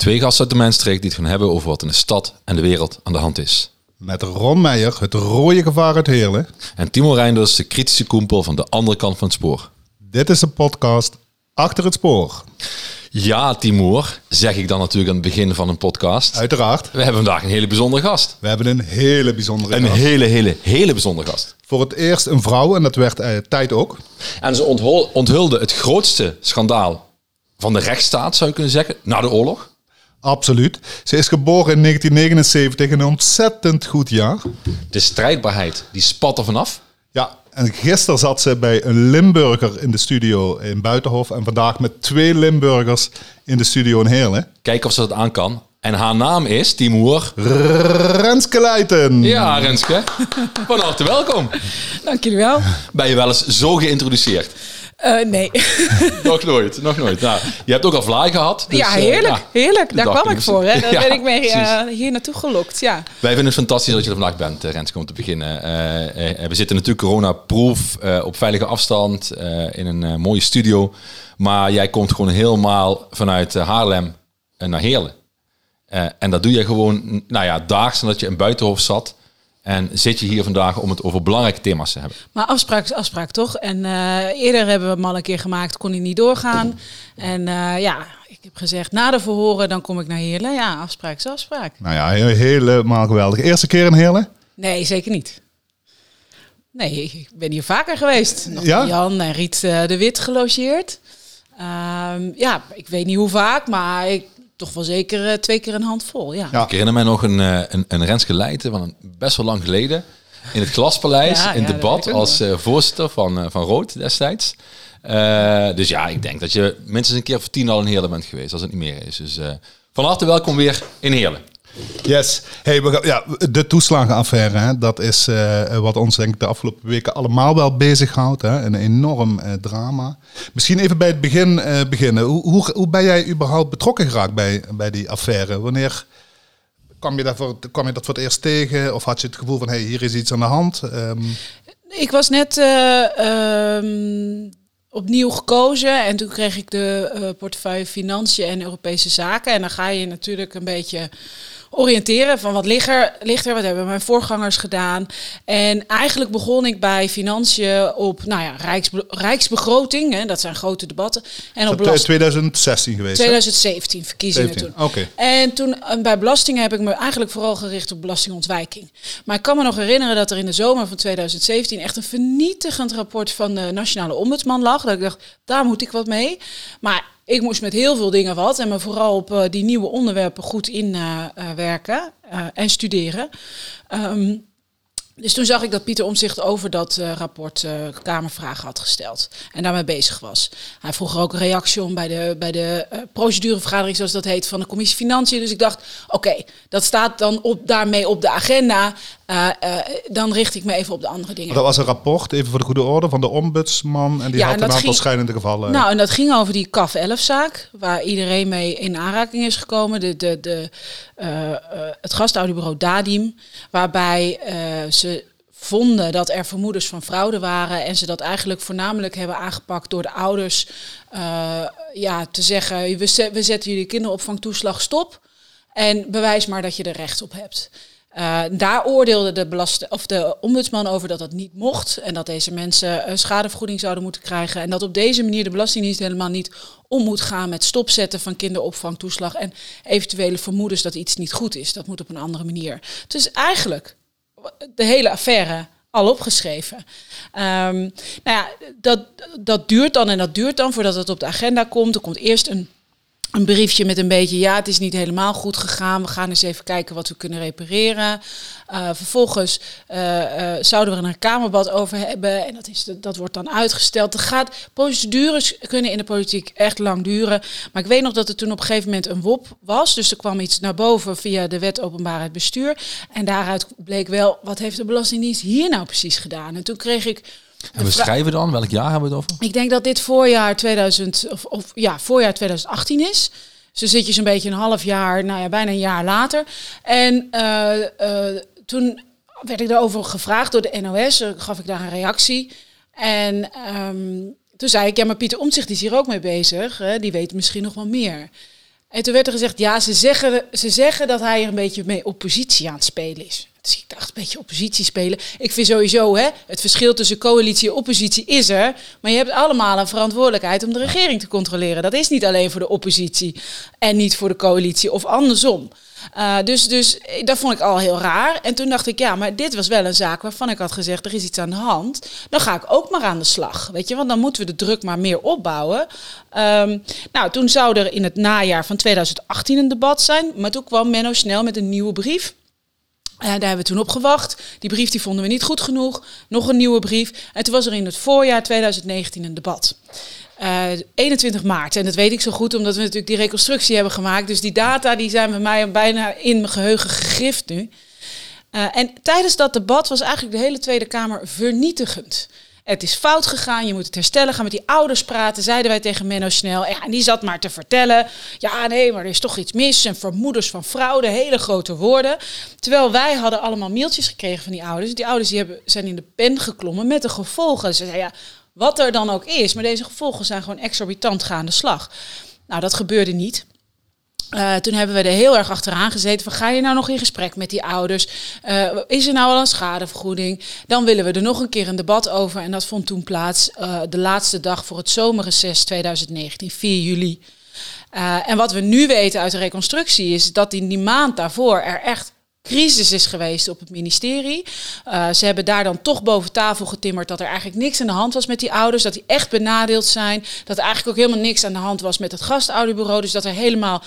Twee gasten uit de Mijnstreek die het gaan hebben over wat in de stad en de wereld aan de hand is. Met Ron Meijer, het rode gevaar uit Heerlen. En Timo Reinders, de kritische koempel van de andere kant van het spoor. Dit is de podcast Achter het Spoor. Ja, Timur, zeg ik dan natuurlijk aan het begin van een podcast. Uiteraard. We hebben vandaag een hele bijzondere gast. We hebben een hele bijzondere Een gast. hele, hele, hele bijzondere gast. Voor het eerst een vrouw en dat werd eh, tijd ook. En ze onthul- onthulde het grootste schandaal van de rechtsstaat, zou je kunnen zeggen, na de oorlog. Absoluut. Ze is geboren in 1979, een ontzettend goed jaar. De strijdbaarheid, die spat er vanaf. Ja, en gisteren zat ze bij een Limburger in de studio in Buitenhof. En vandaag met twee Limburgers in de studio in Heerlen. Kijken of ze dat aan kan. En haar naam is Timur. Renske Leijten. Ja, Renske. Van harte welkom. Dank jullie wel. Ben je wel eens zo geïntroduceerd? Eh, nee. Nog nooit, nog nooit. Nou, je hebt ook al vlaai gehad. dus, ja, eh, heerlijk. heerlijk. Daar kwam ik voor. Hè. Daar Ja, ben ik mee eh, hier naartoe gelokt. Ja. Wij vinden het fantastisch dat je er vandaag bent, Renske, om te beginnen. We zitten natuurlijk corona-proof, eh, op veilige afstand, in een mooie studio. Maar jij komt gewoon helemaal vanuit Haarlem naar Heerlen. En dat doe je gewoon, nou ja, daags nadat je in Buitenhof zat. En zit je hier vandaag om het over belangrijke thema's te hebben. Maar afspraak is afspraak, toch? En eh, eerder hebben we hem al een keer gemaakt, kon hij niet doorgaan. En eh, ja, ik heb gezegd, na de verhoren, dan kom ik naar Heerlen. Ja, afspraak is afspraak. Nou ja, he- helemaal geweldig. Eerste keer in Heerlen? Nee, zeker niet. Nee, ik ben hier vaker geweest. Nog Ja? bij Jan en Riet eh, de Wit gelogeerd. Ehm, ja, ik weet niet hoe vaak, maar ik, toch wel zeker eh, twee keer een handvol. Ja. Ja. Ik herinner mij nog een, eh, een, een Renske Leijten van een, best wel lang geleden. In het Glaspaleis, Ja, in ja, debat als eh, voorzitter van, eh, van Rood destijds. Eh, dus ja, ik denk dat je minstens een keer of tien al in Heerlen bent geweest, als het niet meer is. Dus eh, van harte welkom weer in Heerlen. Yes. Hey, ja, de toeslagenaffaire, hè, dat is eh, wat ons denk ik de afgelopen weken allemaal wel bezighoudt. Hè? Een enorm eh, drama. Misschien even bij het begin eh, beginnen. Hoe, hoe, hoe ben jij überhaupt betrokken geraakt bij, bij die affaire? Wanneer kwam je, daarvoor, kwam je dat voor het eerst tegen? Of had je het gevoel van, hey, hier is iets aan de hand? Ehm, Ik was net eh, ehm, opnieuw gekozen en toen kreeg ik de portefeuille Financiën en Europese Zaken. En dan ga je natuurlijk een beetje oriënteren van wat ligt er, ligt er wat hebben mijn voorgangers gedaan. En eigenlijk begon ik bij Financiën op nou ja, rijksbe- rijksbegroting, hè, dat zijn grote debatten. En op dat is belasting. 2016 geweest. hè? 2017 verkiezingen 17, toen. oké. En toen eh, bij belastingen heb ik me eigenlijk vooral gericht op belastingontwijking. Maar ik kan me nog herinneren dat er in de zomer van 2017 echt een vernietigend rapport van de Nationale Ombudsman lag. Dat ik dacht, daar moet ik wat mee. Maar ik moest met heel veel dingen wat en me vooral op eh, die nieuwe onderwerpen goed inwerken en studeren. Ehm, dus toen zag ik dat Pieter Omzicht over dat eh, rapport eh, Kamervragen had gesteld. En daarmee bezig was. Hij vroeg er ook een reactie om bij de, bij de eh, procedurevergadering, zoals dat heet, van de commissie Financiën. Dus ik dacht, oké, dat staat dan op, daarmee op de agenda. Dan richt ik me even op de andere dingen. Dat was een rapport, even voor de goede orde, van de ombudsman. En die Ja, had en een aantal ging- schijnende gevallen. Nou, en dat ging over die CAF 11-zaak, waar iedereen mee in aanraking is gekomen. De, de, de, het gastouderbureau Dadim, waarbij ze vonden dat er vermoedens van fraude waren en ze dat eigenlijk voornamelijk hebben aangepakt door de ouders eh, ja, te zeggen, we, we zetten jullie kinderopvangtoeslag stop en bewijs maar dat je er recht op hebt. Eh, daar oordeelde de, belast of de ombudsman over dat dat niet mocht. En dat deze mensen een schadevergoeding zouden moeten krijgen. En dat op deze manier de Belastingdienst helemaal niet om moet gaan met stopzetten van kinderopvangtoeslag. En eventuele vermoedens dat iets niet goed is. Dat moet op een andere manier. Dus eigenlijk de hele affaire al opgeschreven. Ehm, nou ja, dat, dat duurt dan en dat duurt dan voordat het op de agenda komt. Er komt eerst een een briefje met een beetje, ja, het is niet helemaal goed gegaan. We gaan eens even kijken wat we kunnen repareren. Eh, vervolgens eh, eh, zouden we er een kamerbad over hebben. En dat, is, dat wordt dan uitgesteld. Er gaat, procedures kunnen in de politiek echt lang duren. Maar ik weet nog dat er toen op een gegeven moment een WOP was. Dus er kwam iets naar boven via de wet openbaarheid bestuur. En daaruit bleek wel, wat heeft de Belastingdienst hier nou precies gedaan? En toen kreeg ik... En we schrijven dan, welk jaar hebben we het over? Ik denk dat dit voorjaar 2000 of, of ja, voorjaar 2018 is. Dus dan zit je zo'n beetje een half jaar, nou ja, bijna een jaar later. En eh, eh, toen werd ik daarover gevraagd door de NOS, eh, gaf ik daar een reactie. En ehm, toen zei ik, ja, maar Pieter Omtzigt is hier ook mee bezig. Hè? Die weet misschien nog wel meer. En toen werd er gezegd, ja, ze zeggen, ze zeggen dat hij er een beetje mee oppositie aan het spelen is. Dus ik dacht, een beetje oppositie spelen. Ik vind sowieso, hè, het verschil tussen coalitie en oppositie is er. Maar je hebt allemaal een verantwoordelijkheid om de regering te controleren. Dat is niet alleen voor de oppositie en niet voor de coalitie of andersom. Uh, dus, dus dat vond ik al heel raar. En toen dacht ik, ja, maar dit was wel een zaak waarvan ik had gezegd, er is iets aan de hand. Dan ga ik ook maar aan de slag, weet je, want dan moeten we de druk maar meer opbouwen. Um, nou, toen zou er in het najaar van 2018 een debat zijn, maar toen kwam Menno snel met een nieuwe brief. Uh, daar hebben we toen op gewacht. Die brief die vonden we niet goed genoeg. Nog een nieuwe brief. En toen was er in het voorjaar 2019 een debat. Uh, eh, 21 maart. En dat weet ik zo goed omdat we natuurlijk die reconstructie hebben gemaakt. Dus die data die zijn bij mij bijna in mijn geheugen gegrift nu. Uh, en tijdens dat debat was eigenlijk de hele Tweede Kamer vernietigend. Het is fout gegaan, je moet het herstellen. Gaan met die ouders praten, zeiden wij tegen Menno Snel. En die zat maar te vertellen. Ja, nee, maar er is toch iets mis. En vermoedens van fraude, hele grote woorden. Terwijl wij hadden allemaal mailtjes gekregen van die ouders. Die ouders die hebben, zijn in de pen geklommen met de gevolgen. Ze zeiden, ja, wat er dan ook is. Maar deze gevolgen zijn gewoon exorbitant gaande slag. Nou, dat gebeurde niet. Uh, toen hebben we er heel erg achteraan gezeten. Ga je nou nog in gesprek met die ouders? Uh, is er nou al een schadevergoeding? Dan willen we er nog een keer een debat over. En dat vond toen plaats uh, de laatste dag voor het zomerreces 2019, 4 juli. en wat we nu weten uit de reconstructie is dat in die maand daarvoor er echt crisis is geweest op het ministerie. Uh, ze hebben daar dan toch boven tafel getimmerd dat er eigenlijk niks aan de hand was met die ouders. Dat die echt benadeeld zijn. Dat er eigenlijk ook helemaal niks aan de hand was met het gastouderbureau. Dus dat er helemaal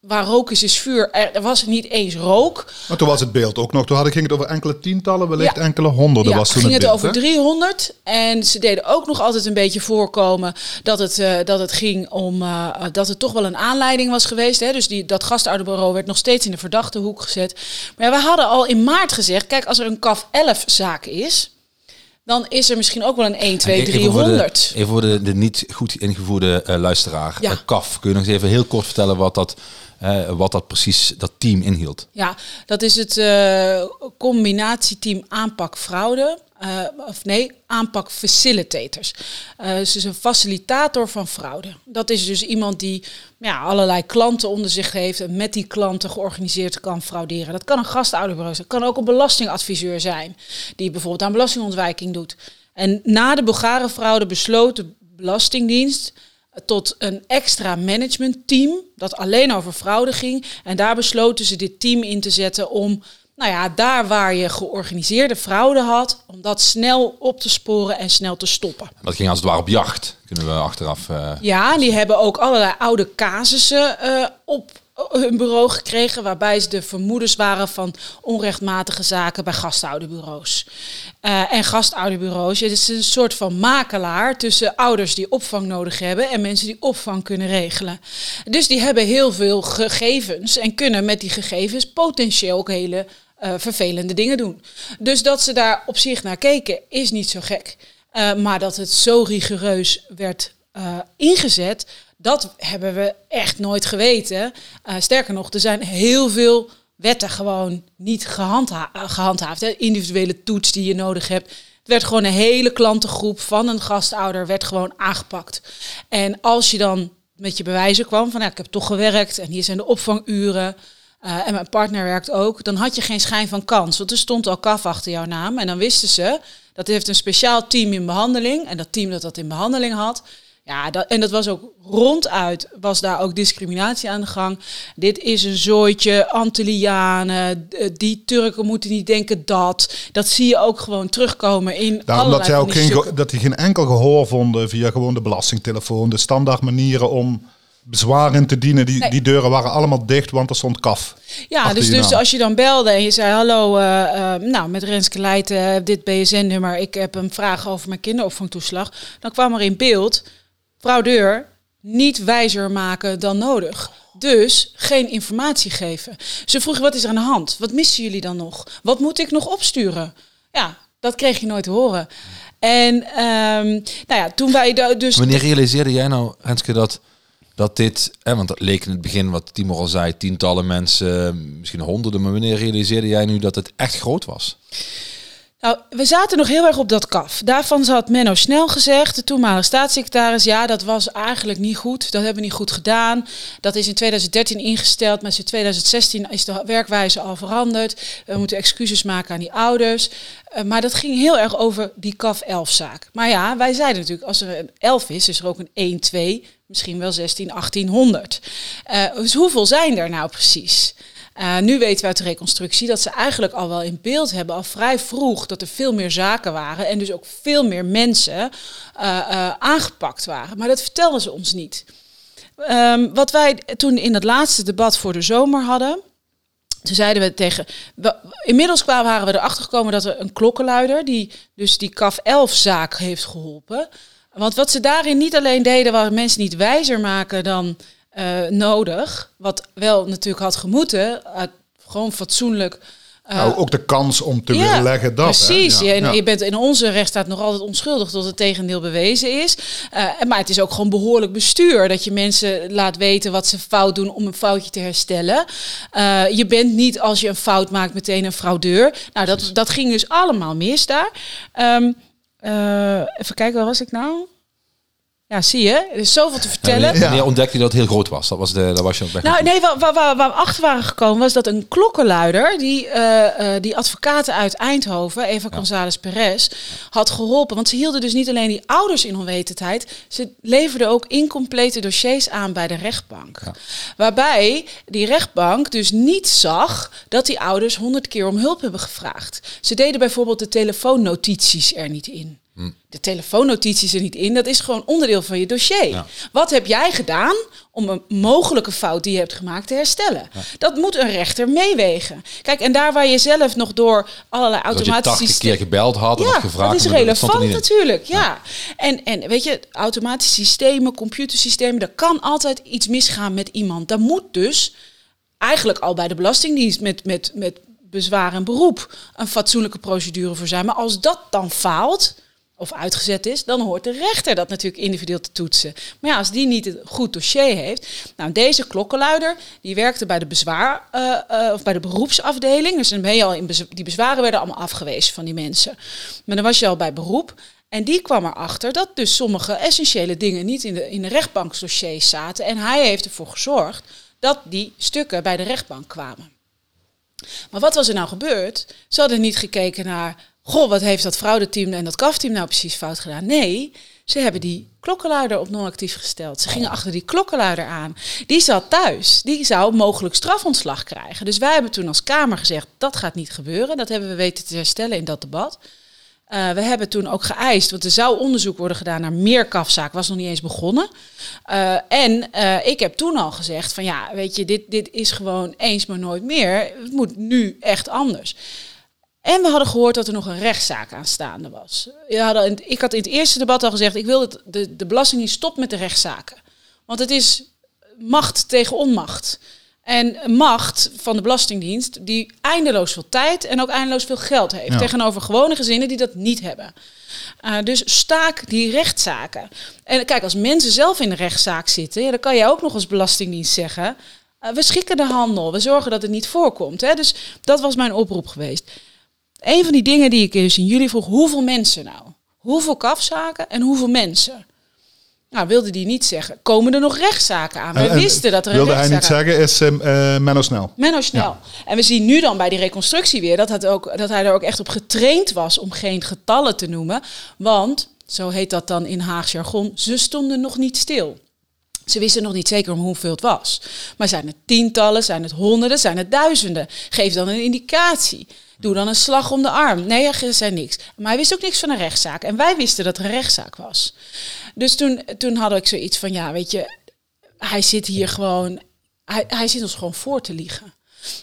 waar rook is, is vuur. Er was niet eens rook. Maar toen was het beeld ook nog. Toen ging het over enkele tientallen, wellicht enkele honderden. Ja, was toen ging het, over 300. En ze deden ook nog altijd een beetje voorkomen dat het, uh, dat het ging om uh, dat het toch wel een aanleiding was geweest. Hè? Dus die, dat gastouderbureau werd nog steeds in de verdachte hoek gezet. Maar ja, we hadden al in maart gezegd, kijk, als er een CAF 11 zaak is dan is er misschien ook wel een 1, 2, 300. Even voor de, de niet goed ingevoerde uh, luisteraar. Ja. Uh, KAF, kun je nog eens even heel kort vertellen wat dat uh, wat dat precies, dat team inhield. Ja, dat is het combinatieteam aanpak fraude. Uh, of nee, aanpak facilitators. Uh, dus is een facilitator van fraude. Dat is dus iemand die ja, allerlei klanten onder zich heeft en met die klanten georganiseerd kan frauderen. Dat kan een gastouderbureau zijn, dat kan ook een belastingadviseur zijn, die bijvoorbeeld aan belastingontwijking doet. En na de Bulgarenfraude besloot de Belastingdienst tot een extra managementteam dat alleen over fraude ging. En daar besloten ze dit team in te zetten om, nou ja, daar waar je georganiseerde fraude had, om dat snel op te sporen en snel te stoppen. Dat ging als het ware op jacht, kunnen we achteraf. Uh... Ja, die hebben ook allerlei oude casussen uh, op hun bureau gekregen waarbij ze de vermoedens waren van onrechtmatige zaken bij gastouderbureaus. Uh, en gastouderbureaus, het is een soort van makelaar tussen ouders die opvang nodig hebben en mensen die opvang kunnen regelen. Dus die hebben heel veel gegevens en kunnen met die gegevens potentieel ook hele uh, vervelende dingen doen. Dus dat ze daar op zich naar keken is niet zo gek. Uh, maar dat het zo rigoureus werd ingezet, dat hebben we echt nooit geweten. Sterker nog, er zijn heel veel wetten gewoon niet gehandha gehandhaafd. Hè. Individuele toets die je nodig hebt. Het werd gewoon een hele klantengroep van een gastouder werd gewoon aangepakt. En als je dan met je bewijzen kwam van ja, ik heb toch gewerkt en hier zijn de opvanguren. Uh, en mijn partner werkt ook, dan had je geen schijn van kans. Want er stond al kaf achter jouw naam. En dan wisten ze, dat heeft een speciaal team in behandeling. En dat team dat dat in behandeling had, ja, dat, en dat was ook ronduit, was daar ook discriminatie aan de gang. Dit is een zooitje, Antillianen, die Turken moeten niet denken dat. Dat zie je ook gewoon terugkomen in Daarom dat zij ook geen, dat die geen enkel gehoor vonden via gewoon de belastingtelefoon, de standaard manieren om bezwaren te dienen. Die, nee. die deuren waren allemaal dicht, want er stond kaf. Ja, dus, dus als je dan belde en je zei: Hallo, uh, uh, nou, met Renske Leijten, dit BSN-nummer, ik heb een vraag over mijn kinderopvangtoeslag. Dan kwam er in beeld fraudeur niet wijzer maken dan nodig. Dus geen informatie geven. Ze vroegen, wat is er aan de hand? Wat missen jullie dan nog? Wat moet ik nog opsturen? Ja, dat kreeg je nooit te horen. En um, nou ja, toen wij dus... Wanneer realiseerde jij nou, Renske, dat, dat dit... Hè, want dat leek in het begin, wat Timo al zei, tientallen mensen, misschien honderden. Maar wanneer realiseerde jij nu dat het echt groot was? Nou, we zaten nog heel erg op dat kaf. Daarvan had Menno Snel gezegd, de toenmalige staatssecretaris, ja, dat was eigenlijk niet goed. Dat hebben we niet goed gedaan. Dat is in 2013 ingesteld, maar in 2016 is de werkwijze al veranderd. We moeten excuses maken aan die ouders. Uh, maar dat ging heel erg over die kaf 11 zaak. Maar ja, wij zeiden natuurlijk, als er een 11 is, is er ook een 1, 2, misschien wel 16, 1800. Uh, dus hoeveel zijn er nou precies? Uh, nu weten we uit de reconstructie dat ze eigenlijk al wel in beeld hebben, al vrij vroeg, dat er veel meer zaken waren en dus ook veel meer mensen uh, uh, aangepakt waren. Maar dat vertelden ze ons niet. Um, wat wij toen in het laatste debat voor de zomer hadden, toen zeiden we tegen. Inmiddels kwamen, waren we erachter gekomen dat er een klokkenluider, die dus die CAF 11 zaak heeft geholpen. Want wat ze daarin niet alleen deden, waren mensen niet wijzer maken dan uh, nodig. Wat wel natuurlijk had gemoeten. Uh, gewoon fatsoenlijk. Uh, nou, ook de kans om te ja, weerleggen dat. Precies. Hè? Ja, ja. Je bent in onze rechtsstaat nog altijd onschuldig tot het tegendeel bewezen is. maar het is ook gewoon behoorlijk bestuur. Dat je mensen laat weten wat ze fout doen om een foutje te herstellen. je bent niet als je een fout maakt meteen een fraudeur. Nou, dat, dat ging dus allemaal mis daar. Um, even kijken, waar was ik nou? Ja, zie je. Er is zoveel te vertellen. Ja, wanneer ontdekte je dat het heel groot was? Dat was de, dat was je weg. Nou, nee, waar, waar, waar, we achter waren gekomen was dat een klokkenluider, die, uh, uh, die advocaten uit Eindhoven, Eva ja. González Perez, had geholpen. Want ze hielden dus niet alleen die ouders in onwetendheid, ze leverden ook incomplete dossiers aan bij de rechtbank. Ja. Waarbij die rechtbank dus niet zag dat die ouders honderd keer om hulp hebben gevraagd. Ze deden bijvoorbeeld de telefoonnotities er niet in. De telefoonnotities er niet in. Dat is gewoon onderdeel van je dossier. Ja. Wat heb jij gedaan om een mogelijke fout die je hebt gemaakt te herstellen? Ja. Dat moet een rechter meewegen. Kijk, en daar waar je zelf nog door allerlei automatische systemen... keer gebeld had ja, of gevraagd... dat is relevant natuurlijk, ja. En, en weet je, automatische systemen, computersystemen... daar kan altijd iets misgaan met iemand. Daar moet dus eigenlijk al bij de Belastingdienst met, met, met bezwaar en beroep... een fatsoenlijke procedure voor zijn. Maar als dat dan faalt of uitgezet is, dan hoort de rechter dat natuurlijk individueel te toetsen. Maar ja, als die niet een goed dossier heeft. Nou, deze klokkenluider, die werkte bij de bezwaar uh, uh, of bij de beroepsafdeling. Dus dan ben je al in die bezwaren werden allemaal afgewezen van die mensen. Maar dan was je al bij beroep. En die kwam erachter dat dus sommige essentiële dingen niet in de, in de rechtbanksdossiers zaten. En hij heeft ervoor gezorgd dat die stukken bij de rechtbank kwamen. Maar wat was er nou gebeurd? Ze hadden niet gekeken naar goh, wat heeft dat fraudeteam en dat kafteam nou precies fout gedaan? Nee, ze hebben die klokkenluider op non-actief gesteld. Ze gingen achter die klokkenluider aan. Die zat thuis. Die zou mogelijk strafontslag krijgen. Dus wij hebben toen als Kamer gezegd, dat gaat niet gebeuren. Dat hebben we weten te herstellen in dat debat. Uh, we hebben toen ook geëist, want er zou onderzoek worden gedaan naar meer kafzaak, was nog niet eens begonnen. Uh, en uh, ik heb toen al gezegd van ja, weet je, dit, dit is gewoon eens maar nooit meer. Het moet nu echt anders. En we hadden gehoord dat er nog een rechtszaak aanstaande was. Hadden, ik had in het eerste debat al gezegd, ik wil dat de, de Belastingdienst stopt met de rechtszaken. Want het is macht tegen onmacht. En macht van de Belastingdienst die eindeloos veel tijd en ook eindeloos veel geld heeft. Ja. Tegenover gewone gezinnen die dat niet hebben. Uh, dus staak die rechtszaken. En kijk, als mensen zelf in de rechtszaak zitten, ja, dan kan jij ook nog als Belastingdienst zeggen. Uh, we schikken de handel, we zorgen dat het niet voorkomt. Hè? Dus dat was mijn oproep geweest. Een van die dingen die ik dus in jullie vroeg, hoeveel mensen nou? Hoeveel kafzaken en hoeveel mensen? Nou, wilde die niet zeggen. Komen er nog rechtszaken aan? Wij wisten dat er wilde een hij niet zeggen, is uh, Menno Snel. Menno Snel. Ja. En we zien nu dan bij die reconstructie weer dat, het ook, dat hij er ook echt op getraind was om geen getallen te noemen. Want, zo heet dat dan in Haags jargon, ze stonden nog niet stil. Ze wisten nog niet zeker om hoeveel het was. Maar zijn het tientallen, zijn het honderden, zijn het duizenden? Geef dan een indicatie. Doe dan een slag om de arm. Nee, er zei niks. Maar hij wist ook niks van een rechtszaak. En wij wisten dat er een rechtszaak was. Dus toen, toen had ik zoiets van, ja, weet je, hij zit hier gewoon, hij, hij zit ons gewoon voor te liegen.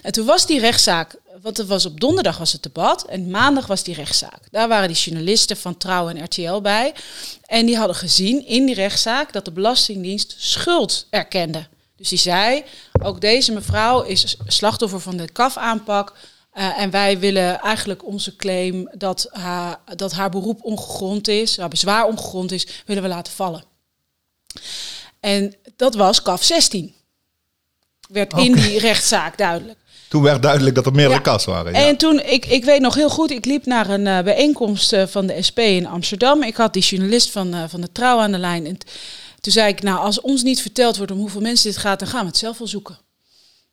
En toen was die rechtszaak, want het was op donderdag was het debat en maandag was die rechtszaak. Daar waren die journalisten van Trouw en RTL bij. En die hadden gezien in die rechtszaak dat de Belastingdienst schuld erkende. Dus die zei, ook deze mevrouw is slachtoffer van de kafaanpak. Uh, en wij willen eigenlijk onze claim dat haar, dat haar beroep ongegrond is, haar bezwaar ongegrond is, willen we laten vallen. En dat was KAF 16. Werd okay. in die rechtszaak duidelijk. toen werd duidelijk dat er meerdere kassen waren. Ja. En toen, ik, ik weet nog heel goed, ik liep naar een uh, bijeenkomst uh, van de SP in Amsterdam. Ik had die journalist van, uh, van de Trouw aan de lijn. En toen zei ik, nou, als ons niet verteld wordt om hoeveel mensen dit gaat, dan gaan we het zelf wel zoeken.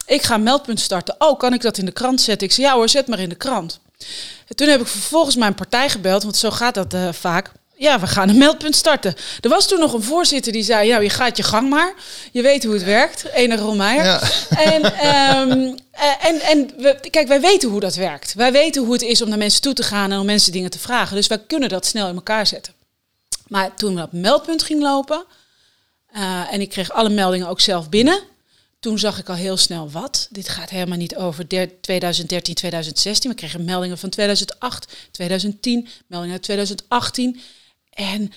Ik ga een meldpunt starten. Oh, kan ik dat in de krant zetten? Ik zei, ja hoor, zet maar in de krant. En toen heb ik vervolgens mijn partij gebeld, want zo gaat dat vaak ja, we gaan een meldpunt starten. Er was toen nog een voorzitter die zei, nou, je gaat je gang maar. Je weet hoe het werkt, Ene. Ja. En, um, en, en we, kijk, wij weten hoe dat werkt. Wij weten hoe het is om naar mensen toe te gaan en om mensen dingen te vragen. Dus wij kunnen dat snel in elkaar zetten. Maar toen we dat meldpunt ging lopen, uh, en ik kreeg alle meldingen ook zelf binnen, toen zag ik al heel snel wat. Dit gaat helemaal niet over 2013, 2016. We kregen meldingen van 2008, 2010, meldingen uit 2018. En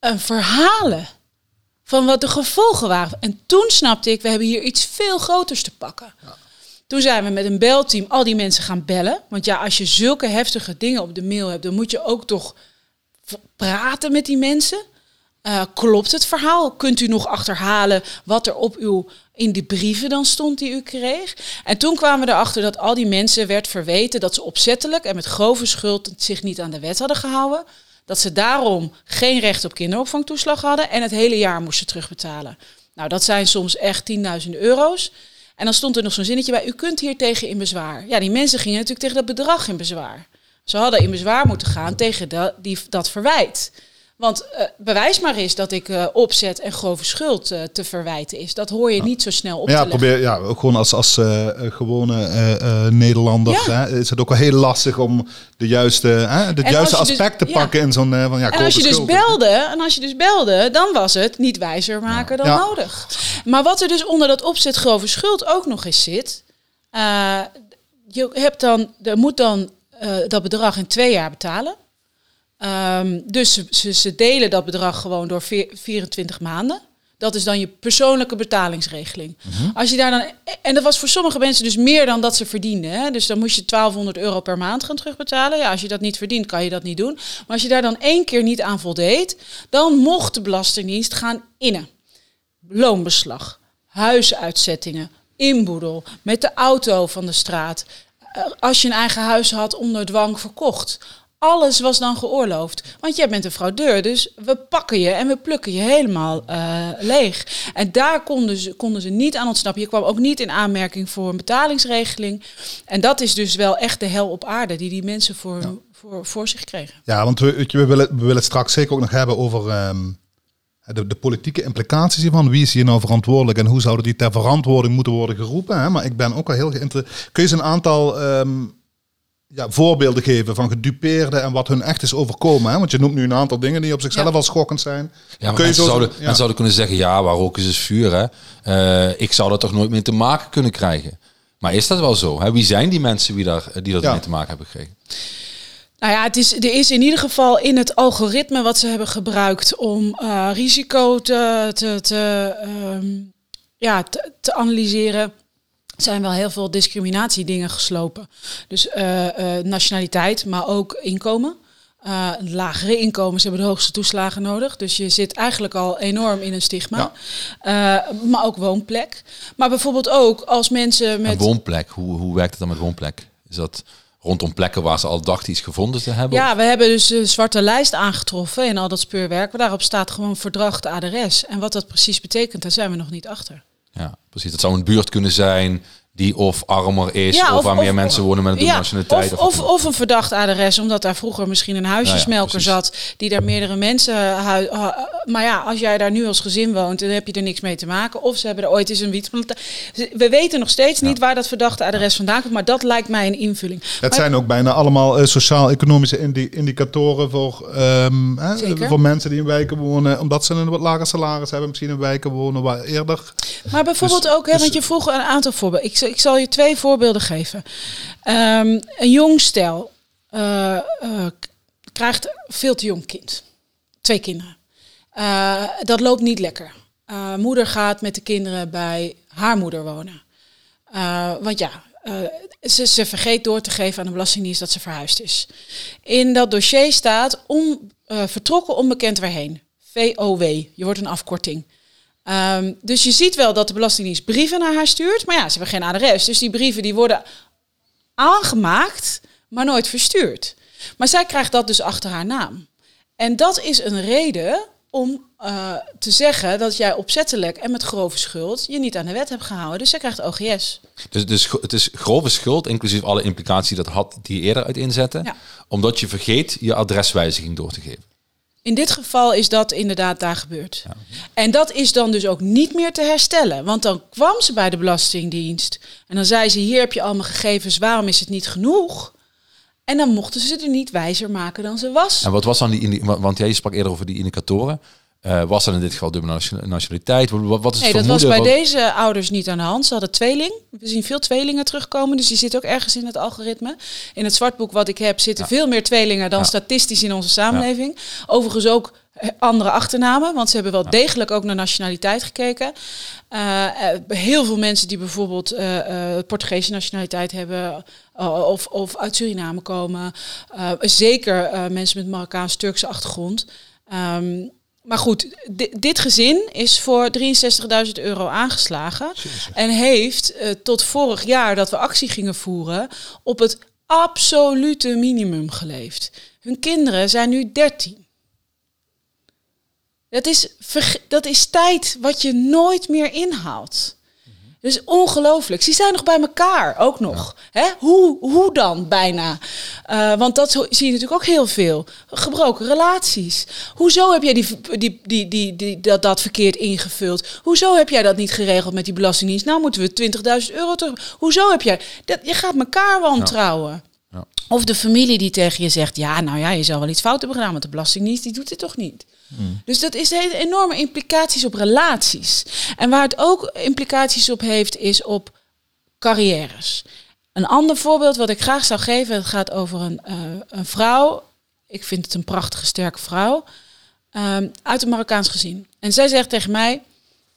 een verhalen van wat de gevolgen waren. En toen snapte ik, we hebben hier iets veel groters te pakken. Ja. Toen zijn we met een belteam al die mensen gaan bellen. Want ja, als je zulke heftige dingen op de mail hebt, dan moet je ook toch praten met die mensen. Uh, klopt het verhaal? Kunt u nog achterhalen wat er op uw, in die brieven dan stond die u kreeg? En toen kwamen we erachter dat al die mensen werd verweten dat ze opzettelijk en met grove schuld zich niet aan de wet hadden gehouden dat ze daarom geen recht op kinderopvangtoeslag hadden en het hele jaar moesten terugbetalen. Nou, dat zijn soms echt 10.000 euro's. En dan stond er nog zo'n zinnetje bij, u kunt hier tegen in bezwaar. Ja, die mensen gingen natuurlijk tegen dat bedrag in bezwaar. Ze hadden in bezwaar moeten gaan tegen dat, die, dat verwijt. Want uh, bewijs maar eens dat ik uh, opzet en grove schuld uh, te verwijten is. Dat hoor je niet zo snel op ja, te probeer, Ja, ook gewoon als, als gewone Nederlander ja. hè, is het ook wel heel lastig om de juiste, hè, de juiste aspect dus, te pakken ja. in zo'n van ja, En als je dus belde, en als je dus belde, dan was het niet wijzer maken dan nodig. Maar wat er dus onder dat opzet grove schuld ook nog eens zit, je hebt dan, er moet dan dat bedrag in twee jaar betalen. Um, dus ze, ze, delen dat bedrag gewoon door 24 maanden. Dat is dan je persoonlijke betalingsregeling. Mm -hmm. Als je daar dan, en dat was voor sommige mensen dus meer dan dat ze verdienden. Hè? Dus dan moest je 1200 euro per maand gaan terugbetalen. Ja, als je dat niet verdient, kan je dat niet doen. Maar als je daar dan één keer niet aan voldeed, dan mocht de Belastingdienst gaan innen. Loonbeslag, huisuitzettingen, inboedel, met de auto van de straat. Eh, als je een eigen huis had, onder dwang verkocht alles was dan geoorloofd. Want jij bent een fraudeur, dus we pakken je en we plukken je helemaal uh, leeg. En daar konden ze, konden ze niet aan ontsnappen. Je kwam ook niet in aanmerking voor een betalingsregeling. En dat is dus wel echt de hel op aarde die die mensen voor, ja. voor, voor zich kregen. Ja, want we, we, willen, we willen het straks zeker ook nog hebben over... Um, de, de, politieke implicaties hiervan. Wie is hier nou verantwoordelijk en hoe zouden die ter verantwoording moeten worden geroepen? Hè? Maar ik ben ook al heel geïnteresseerd. Kun je eens een aantal um, ja, voorbeelden geven van gedupeerden en wat hun echt is overkomen. Hè? Want je noemt nu een aantal dingen die op zichzelf ja. al schokkend zijn. Ja, Kun je zo zouden, ja. zouden kunnen zeggen, ja, waar ook is het vuur. Hè? Uh, ik zou dat toch nooit meer te maken kunnen krijgen. Maar is dat wel zo? Hè? Wie zijn die mensen die, daar, die dat ja. mee te maken hebben gekregen? Nou ja, het is, er is in ieder geval in het algoritme wat ze hebben gebruikt om uh, risico te, te, te, um, ja, te, te analyseren zijn wel heel veel discriminatiedingen geslopen. Dus uh, uh, nationaliteit, maar ook inkomen. Uh, lagere inkomens hebben de hoogste toeslagen nodig. Dus je zit eigenlijk al enorm in een stigma. Ja. maar ook woonplek. Maar bijvoorbeeld ook als mensen met... En woonplek, hoe, hoe werkt het dan met woonplek? Is dat rondom plekken waar ze al dachten iets gevonden te hebben? Ja, we hebben dus een zwarte lijst aangetroffen in al dat speurwerk. Daarop staat gewoon verdracht adres. En wat dat precies betekent, daar zijn we nog niet achter. Ja, precies. Het zou een buurt kunnen zijn die of armer is, ja, of, of, waar meer mensen wonen met een ja, nationaliteit. Of, of, of, een verdacht adres, omdat daar vroeger misschien een huisjesmelker ja, zat, die daar meerdere mensen... Maar ja, als jij daar nu als gezin woont, dan heb je er niks mee te maken. Of ze hebben er ooit eens een wietplantage. We weten nog steeds niet waar dat verdachte adres vandaan komt, maar dat lijkt mij een invulling. Het maar, zijn ook bijna allemaal uh, sociaal-economische indi indicatoren voor, um, hè, voor mensen die in wijken wonen, omdat ze een wat lager salaris hebben, misschien in wijken wonen waar eerder. Maar bijvoorbeeld dus, ook, hè, dus, want je vroeg een aantal voorbeelden. Ik ik zal je twee voorbeelden geven. Um, een jong stel uh, uh, krijgt veel te jong kind. Twee kinderen. Uh, dat loopt niet lekker. moeder gaat met de kinderen bij haar moeder wonen. want ja, ze, ze, vergeet door te geven aan de Belastingdienst dat ze verhuisd is. In dat dossier staat om, vertrokken onbekend waarheen. VOW, je wordt een afkorting. Ehm, dus je ziet wel dat de Belastingdienst brieven naar haar stuurt. Maar ja, ze hebben geen adres. Dus die brieven die worden aangemaakt, maar nooit verstuurd. Maar zij krijgt dat dus achter haar naam. En dat is een reden om uh, te zeggen dat jij opzettelijk en met grove schuld je niet aan de wet hebt gehouden. Dus zij krijgt OGS. Dus, dus het is grove schuld, inclusief alle implicaties dat had die je eerder uit inzetten. Ja. Omdat je vergeet je adreswijziging door te geven. In dit geval is dat inderdaad daar gebeurd. En dat is dan dus ook niet meer te herstellen. Want dan kwam ze bij de Belastingdienst. En dan zei ze, hier heb je allemaal gegevens, waarom is het niet genoeg? En dan mochten ze er niet wijzer maken dan ze was. En wat was dan die, want jij sprak eerder over die indicatoren. Eh, was dan in dit geval dubbele nation- nationaliteit? Wat, wat is Nee, het dat was bij Wat- deze ouders niet aan de hand. Ze hadden tweeling. We zien veel tweelingen terugkomen. Dus die zit ook ergens in het algoritme. In het zwartboek wat ik heb zitten veel meer tweelingen dan Ja. statistisch in onze samenleving. Overigens ook eh, andere achternamen. Want ze hebben wel degelijk ook naar nationaliteit gekeken. Eh, heel veel mensen die bijvoorbeeld eh, Portugese nationaliteit hebben. of, of uit Suriname komen. Zeker mensen met Marokkaans-Turkse achtergrond. Ehm, maar goed, di- dit gezin is voor 63.000 euro aangeslagen. En heeft eh, tot vorig jaar dat we actie gingen voeren op het absolute minimum geleefd. Hun kinderen zijn nu 13. Dat is, dat is tijd wat je nooit meer inhaalt. Dus ongelooflijk. Ze zijn nog bij elkaar, ook nog. Hè? Hoe, hoe dan bijna? Eh, want dat zie je natuurlijk ook heel veel. Gebroken relaties. Hoezo heb jij die, die, die, die, die, dat, dat verkeerd ingevuld? Hoezo heb jij dat niet geregeld met die belastingdienst? Nou moeten we 20.000 euro terug. Hoezo heb jij... Dat, je gaat elkaar wantrouwen. Ja. Of de familie die tegen je zegt... ja, nou ja, je zou wel iets fout hebben gedaan... want de Belastingdienst die doet het toch niet? Dus dat is heeft enorme implicaties op relaties. En waar het ook implicaties op heeft, is op carrières. Een ander voorbeeld wat ik graag zou geven, het gaat over een, eh, een vrouw. Ik vind het een prachtige, sterke vrouw. ehm, uit een Marokkaans gezin. En zij zegt tegen mij: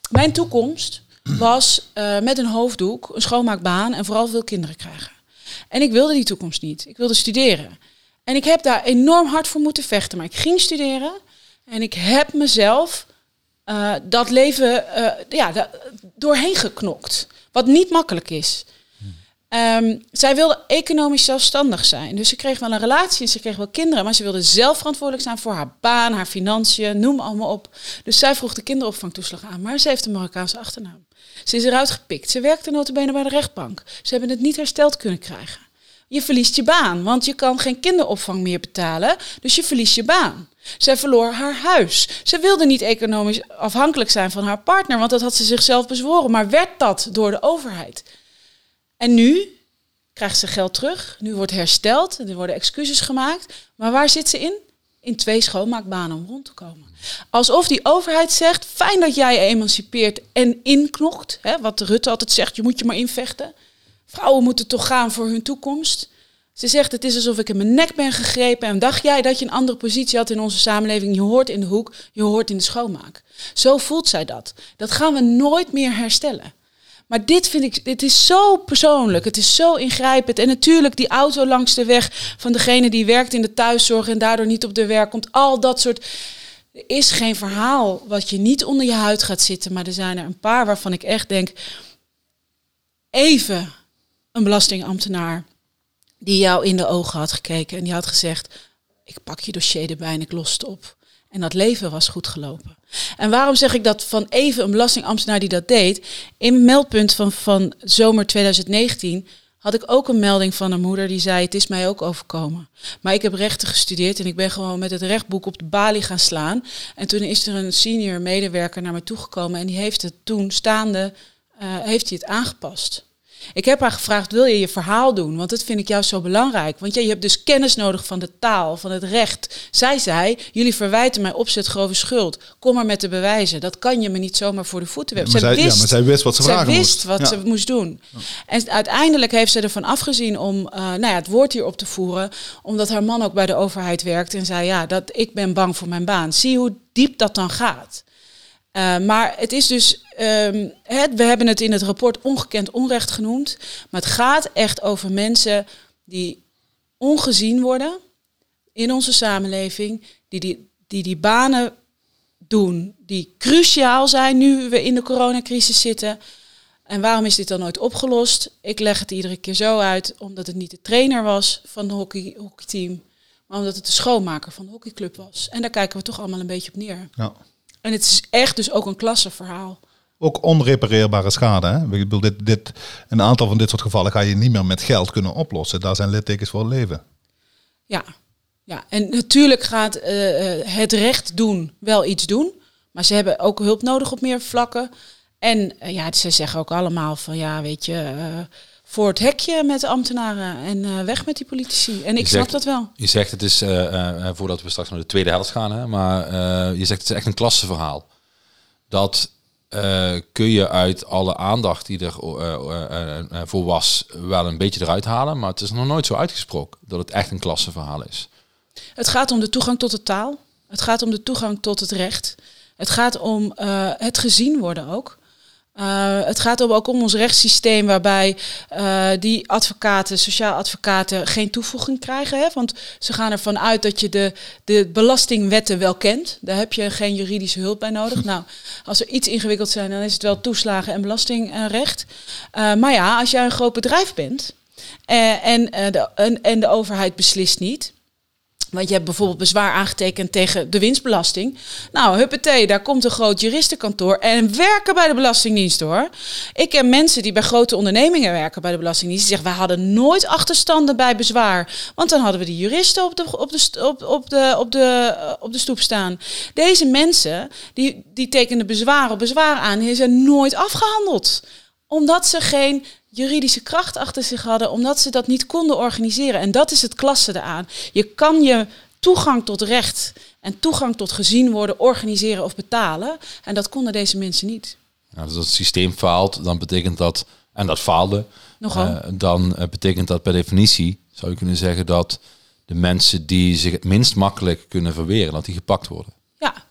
Mijn toekomst was eh, met een hoofddoek, een schoonmaakbaan en vooral veel kinderen krijgen. En ik wilde die toekomst niet. Ik wilde studeren. En ik heb daar enorm hard voor moeten vechten. Maar ik ging studeren en ik heb mezelf eh, dat leven eh, ja, doorheen geknokt. Wat niet makkelijk is. Ehm, zij wilde economisch zelfstandig zijn. Dus ze kreeg wel een relatie en ze kreeg wel kinderen. Maar ze wilde zelf verantwoordelijk zijn voor haar baan, haar financiën, noem allemaal op. Dus zij vroeg de kinderopvangtoeslag aan. Maar ze heeft een Marokkaanse achternaam. Ze is eruit gepikt. Ze werkte notabene bij de rechtbank. Ze hebben het niet hersteld kunnen krijgen. Je verliest je baan, want je kan geen kinderopvang meer betalen. Dus je verliest je baan. Zij verloor haar huis. Ze wilde niet economisch afhankelijk zijn van haar partner, want dat had ze zichzelf bezworen. Maar werd dat door de overheid? En nu krijgt ze geld terug. Nu wordt hersteld. Er worden excuses gemaakt. Maar waar zit ze in? In twee schoonmaakbanen om rond te komen. Alsof die overheid zegt: fijn dat jij je emancipeert en inknokt. Hè, wat Rutte altijd zegt: je moet je maar invechten. Vrouwen moeten toch gaan voor hun toekomst. Ze zegt: het is alsof ik in mijn nek ben gegrepen. En dacht jij dat je een andere positie had in onze samenleving? Je hoort in de hoek, je hoort in de schoonmaak. Zo voelt zij dat. Dat gaan we nooit meer herstellen. Maar dit vind ik, dit is zo persoonlijk, het is zo ingrijpend. En natuurlijk die auto langs de weg van degene die werkt in de thuiszorg en daardoor niet op de werk komt. Al dat soort. Er is geen verhaal wat je niet onder je huid gaat zitten. Maar er zijn er een paar waarvan ik echt denk. Even een belastingambtenaar die jou in de ogen had gekeken en die had gezegd: Ik pak je dossier erbij en ik los het op. En dat leven was goed gelopen. En waarom zeg ik dat van even een belastingambtenaar die dat deed? In meldpunt van, van zomer 2019 had ik ook een melding van een moeder die zei: Het is mij ook overkomen. Maar ik heb rechten gestudeerd en ik ben gewoon met het rechtboek op de balie gaan slaan. En toen is er een senior medewerker naar me toegekomen en die heeft het toen staande eh, heeft hij het aangepast. Ik heb haar gevraagd, wil je je verhaal doen? Want dat vind ik jou zo belangrijk. Want ja, je hebt dus kennis nodig van de taal, van het recht. Zij zei, jullie verwijten mij opzet grove schuld. Kom maar met de bewijzen. Dat kan je me niet zomaar voor de voeten werpen. Maar zij, Zij ja, wist, maar zij wist wat ze zij vragen wist moest. wat Ja. ze moest doen. En uiteindelijk heeft ze ervan afgezien om eh, nou ja, het woord hier op te voeren. Omdat haar man ook bij de overheid werkt. En zei, ja, dat, ik ben bang voor mijn baan. Zie hoe diep dat dan gaat. Uh, maar het is dus, het, we hebben het in het rapport ongekend onrecht genoemd. Maar het gaat echt over mensen die ongezien worden in onze samenleving, die die, die, die banen doen die cruciaal zijn nu we in de coronacrisis zitten. En waarom is dit dan nooit opgelost? Ik leg het iedere keer zo uit, omdat het niet de trainer was van het hockey, hockeyteam, maar omdat het de schoonmaker van de hockeyclub was. En daar kijken we toch allemaal een beetje op neer. Ja. En het is echt dus ook een klassenverhaal. Ook onrepareerbare schade. Hè? Ik bedoel, dit, dit, een aantal van dit soort gevallen ga je niet meer met geld kunnen oplossen. Daar zijn littekens voor leven. Ja, ja. en natuurlijk gaat eh, eh, het recht doen wel iets doen. Maar ze hebben ook hulp nodig op meer vlakken. En uh, ja, ze zeggen ook allemaal van ja, weet je, voor het hekje met de ambtenaren en weg met die politici. En ik snap dat wel. Je zegt het is, voordat we straks naar de tweede helft gaan, hè, maar je zegt het is echt een klassenverhaal. Dat kun je uit alle aandacht die er voor was wel een beetje eruit halen. Maar het is nog nooit zo uitgesproken dat het echt een klassenverhaal is. Het gaat om de toegang tot de taal. Het gaat om de toegang tot het recht. Het gaat om het gezien worden ook. Uh, het gaat ook om ons rechtssysteem waarbij uh, die advocaten, sociaal advocaten, geen toevoeging krijgen. Hè? Want ze gaan ervan uit dat je de, de belastingwetten wel kent. Daar heb je geen juridische hulp bij nodig. nou, als er iets ingewikkeld zijn, dan is het wel toeslagen en belastingrecht. Uh, maar ja, als jij een groot bedrijf bent en, de, en, en de overheid beslist niet want je hebt bijvoorbeeld bezwaar aangetekend tegen de winstbelasting. Nou, huppatee, daar komt een groot juristenkantoor en werken bij de Belastingdienst hoor. Ik ken mensen die bij grote ondernemingen werken bij de Belastingdienst. Die zeggen, we hadden nooit achterstanden bij bezwaar. Want dan hadden we die juristen op de, op de, op, op de, op de, op de stoep staan. Deze mensen, die, die tekenen bezwaar op bezwaar aan, die zijn nooit afgehandeld. Omdat ze geen juridische kracht achter zich hadden, omdat ze dat niet konden organiseren. En dat is het klasse eraan. Je kan je toegang tot recht en toegang tot gezien worden organiseren of betalen. En dat konden deze mensen niet. Ja, dus als het systeem faalt, dan betekent dat, en dat faalde, uh, dan uh, betekent dat per definitie, zou je kunnen zeggen, dat de mensen die zich het minst makkelijk kunnen verweren, dat die gepakt worden. Ja,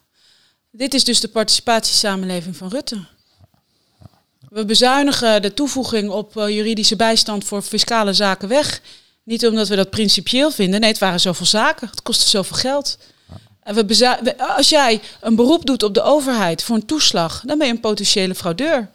dit is dus de participatiesamenleving van Rutte. We bezuinigen de toevoeging op uh, juridische bijstand voor fiscale zaken weg. Niet omdat we dat principieel vinden. Nee, het waren zoveel zaken. Het kostte zoveel geld. En we als jij een beroep doet op de overheid voor een toeslag, dan ben je een potentiële fraudeur.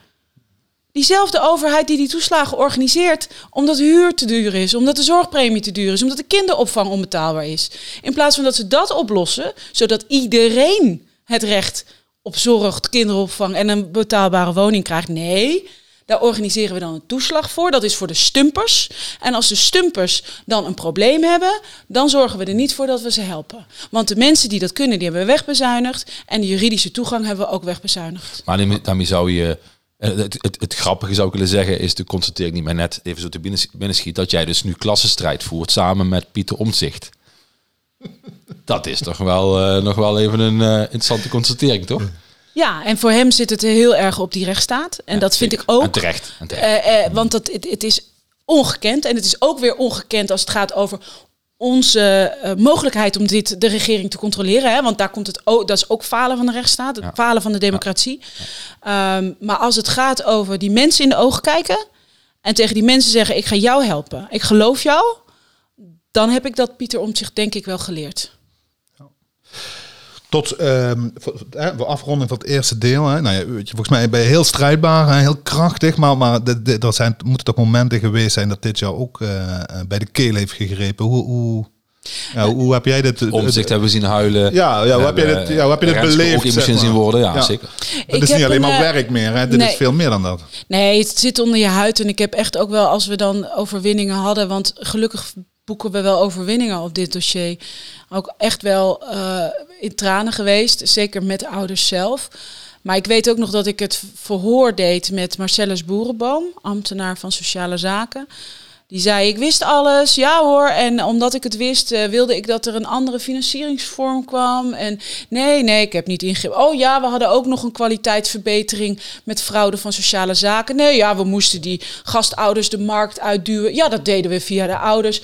Diezelfde overheid die die toeslagen organiseert omdat de huur te duur is, omdat de zorgpremie te duur is, omdat de kinderopvang onbetaalbaar is. In plaats van dat ze dat oplossen, zodat iedereen het recht op zorg, kinderopvang en een betaalbare woning krijgt. Nee, daar organiseren we dan een toeslag voor. Dat is voor de stumpers. En als de stumpers dan een probleem hebben, dan zorgen we er niet voor dat we ze helpen. Want de mensen die dat kunnen, die hebben we wegbezuinigd. En de juridische toegang hebben we ook wegbezuinigd. Maar daarmee zou je. Eh, het, het, grappige zou ik willen zeggen is, de constateer ik niet maar net even zo te binnen, binnenschiet, dat jij dus nu klassenstrijd voert samen met Pieter Omtzigt. Dat is toch wel uh, nog wel even een uh, interessante constatering, toch? Ja, en voor hem zit het heel erg op die rechtsstaat. En dat vind ik ook. En terecht. En terecht. Uh, want dat, het, het, is ongekend. En het is ook weer ongekend als het gaat over onze mogelijkheid om dit, de regering te controleren. Hè? Want daar komt het ook, dat is ook falen van de rechtsstaat, het falen van de democratie. Ja. Um, maar als het gaat over die mensen in de ogen kijken en tegen die mensen zeggen: Ik ga jou helpen, ik geloof jou dan heb ik dat Pieter om zich denk ik wel geleerd. Tot um, voor, afronding van het eerste deel. Hè. Nou ja, weet je, volgens mij ben je heel strijdbaar, hè, heel krachtig. Maar, maar er zijn, moeten toch momenten geweest zijn dat dit jou ook uh, bij de keel heeft gegrepen. Hoe, hoe, ja, hoe heb jij dit? Omzicht hebben we zien huilen. Ja, ja hoe heb jij dit, ja, hoe heb je dit beleefd? Ook zien worden, ja, ja, zeker. Het is niet alleen maar werk meer, hè? dit nee, is veel meer dan dat. Nee, het zit onder je huid. En ik heb echt ook wel, als we dan overwinningen hadden, want gelukkig boeken we wel overwinningen op dit dossier. Ook echt wel uh, in tranen geweest, zeker met de ouders zelf. Maar ik weet ook nog dat ik het verhoor deed met Marcellus Boerenboom, ambtenaar van Sociale Zaken. Die zei, ik wist alles, ja hoor. En omdat ik het wist, uh, wilde ik dat er een andere financieringsvorm kwam. En nee, nee, ik heb niet ingegrepen. Oh ja, we hadden ook nog een kwaliteitsverbetering met fraude van sociale zaken. Nee, ja, we moesten die gastouders de markt uitduwen. Ja, dat deden we via de ouders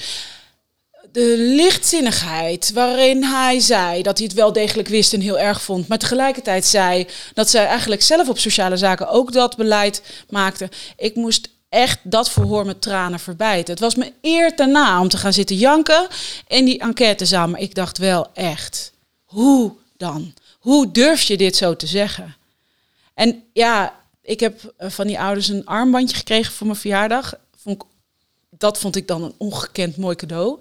de lichtzinnigheid waarin hij zei dat hij het wel degelijk wist en heel erg vond, maar tegelijkertijd zei dat zij eigenlijk zelf op sociale zaken ook dat beleid maakte. Ik moest echt dat verhoor met tranen verbijten. Het was me eer daarna om te gaan zitten janken in die enquêtezaal, maar ik dacht wel echt, hoe dan? Hoe durf je dit zo te zeggen? En ja, ik heb eh, van die ouders een armbandje gekregen voor mijn verjaardag. Vond ik, dat vond ik dan een ongekend mooi cadeau.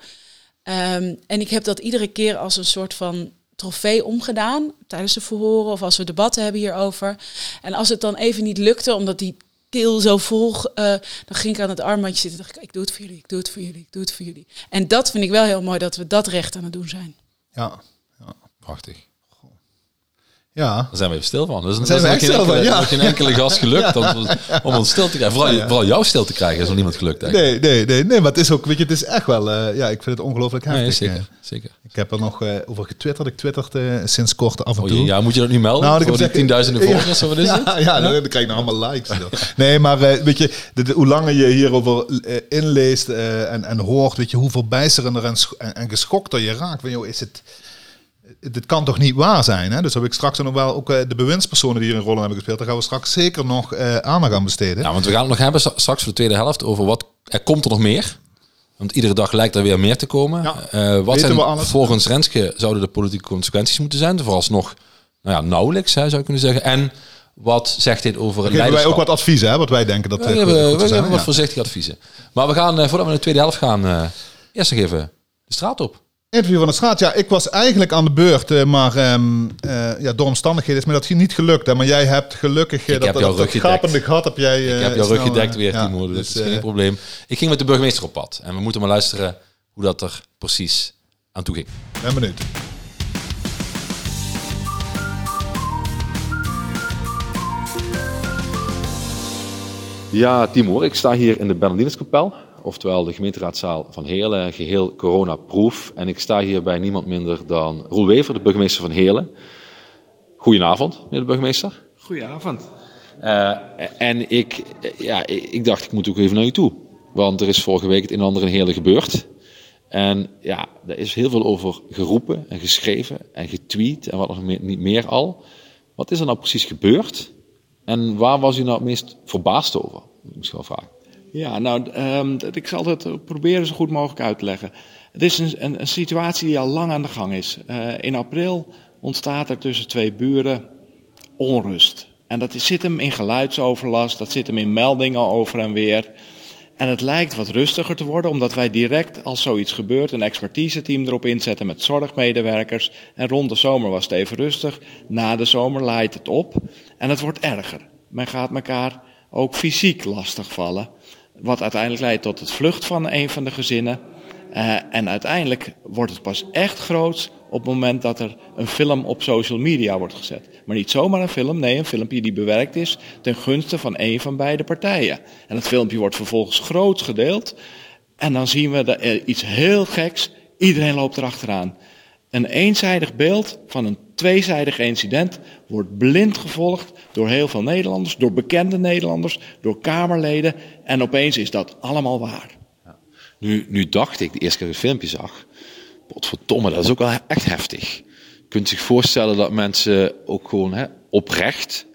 Ehm, en ik heb dat iedere keer als een soort van trofee omgedaan tijdens de verhoren of als we debatten hebben hierover. En als het dan even niet lukte, omdat die keel zo vol, eh, dan ging ik aan het armbandje zitten. Dacht ik, ik doe het voor jullie, ik doe het voor jullie, ik doe het voor jullie. En dat vind ik wel heel mooi dat we dat recht aan het doen zijn. Ja, Prachtig. Ja. Daar zijn we even stil van. Dus dan zijn we is echt geen stil van, enkele, ja. geen enkele gast gelukt om, om ons stil te krijgen. Vooral, vooral jou stil te krijgen is nog niemand gelukt. Eigenlijk. Nee, nee, nee, nee, maar het is ook, weet je, het is echt wel, eh, ja, ik vind het ongelooflijk heftig. Nee, zeker. eh. zeker. Ik heb er nog eh, over getwitterd. Ik twittert eh, sinds kort af en Oh, toe. ja, moet je dat nu melden? Nou, ik voor heb die gezegd- tienduizenden volgers? of Wat is het? Ja, ja, dan, dan krijg je nou allemaal likes. nee, maar weet je, de, de- hoe langer je hierover inleest en, en hoort, weet je, hoe verbijsterender en, en geschokter je raakt. Van, joh, is het, dit kan toch niet waar zijn? Hè? Dus heb ik straks nog wel ook eh, de bewindspersonen die hier een rol in hebben gespeeld. Daar gaan we straks zeker nog eh aandacht aan besteden. Ja, want we gaan het nog hebben straks voor de tweede helft over wat er komt er nog meer. Want iedere dag lijkt er weer meer te komen. Ja, Eh, wat zijn we volgens Renske zouden de politieke consequenties moeten zijn? Vooralsnog nou ja, nauwelijks, hè, zou je kunnen zeggen. En wat zegt dit over het wij ook wat adviezen, hè, wat wij denken dat we hebben, we zijn, wat ja. voorzichtige adviezen. Maar we gaan, voordat we naar de tweede helft gaan, eerst nog even de straat op. Interview van de straat. Ja, ik was eigenlijk aan de beurt, eh, maar ehm, eh, ja, door omstandigheden is me dat niet gelukt. Hè. Maar jij hebt gelukkig eh, Ik dat, heb dat, jouw dat rug gedekt. gapende gat heb jij. Ik eh, heb jouw rug gedekt weer, ja, Timo. Dus dat is eh, geen probleem. Ik ging met de burgemeester op pad. En we moeten maar luisteren hoe dat er precies aan toe ging. ben benieuwd. Ja, Timo, ik sta hier in de Bernardinuskapel, oftewel de gemeenteraadzaal van Heerlen, geheel coronaproof. En ik sta hier bij niemand minder dan Roel Wever, de burgemeester van Heerlen. Goedenavond, meneer de burgemeester. Goedenavond. Eh, en ik, eh, ja, ik dacht, ik moet ook even naar u toe. Want er is vorige week het een en ander in Heerlen gebeurd. En ja, er is heel veel over geroepen en geschreven en getweet en wat nog meer, niet meer al. Wat is er nou precies gebeurd? En waar was u nou het meest verbaasd over? Moet ik misschien wel vragen. Ja, nou, ehm, ik zal het proberen zo goed mogelijk uit te leggen. Het is een, een, situatie die al lang aan de gang is. Eh, in april ontstaat er tussen twee buren onrust. En dat zit hem in geluidsoverlast, dat zit hem in meldingen over en weer. En het lijkt wat rustiger te worden, omdat wij direct als zoiets gebeurt een expertise-team erop inzetten met zorgmedewerkers. En rond de zomer was het even rustig. Na de zomer laait het op en het wordt erger. Men gaat elkaar ook fysiek lastigvallen. Wat uiteindelijk leidt tot het vlucht van een van de gezinnen. Eh, en uiteindelijk wordt het pas echt groot op het moment dat er een film op social media wordt gezet. Maar niet zomaar een film, nee, een filmpje die bewerkt is ten gunste van een van beide partijen. En het filmpje wordt vervolgens groot gedeeld. En dan zien we iets heel geks. Iedereen loopt erachteraan. Een eenzijdig beeld van een tweezijdig incident wordt blind gevolgd door heel veel Nederlanders, door bekende Nederlanders, door Kamerleden. En opeens is dat allemaal waar. Nu, nu dacht ik, de eerste keer dat ik het filmpje zag, potverdomme, dat is ook wel echt heftig. Je kunt zich voorstellen dat mensen ook gewoon hè, oprecht,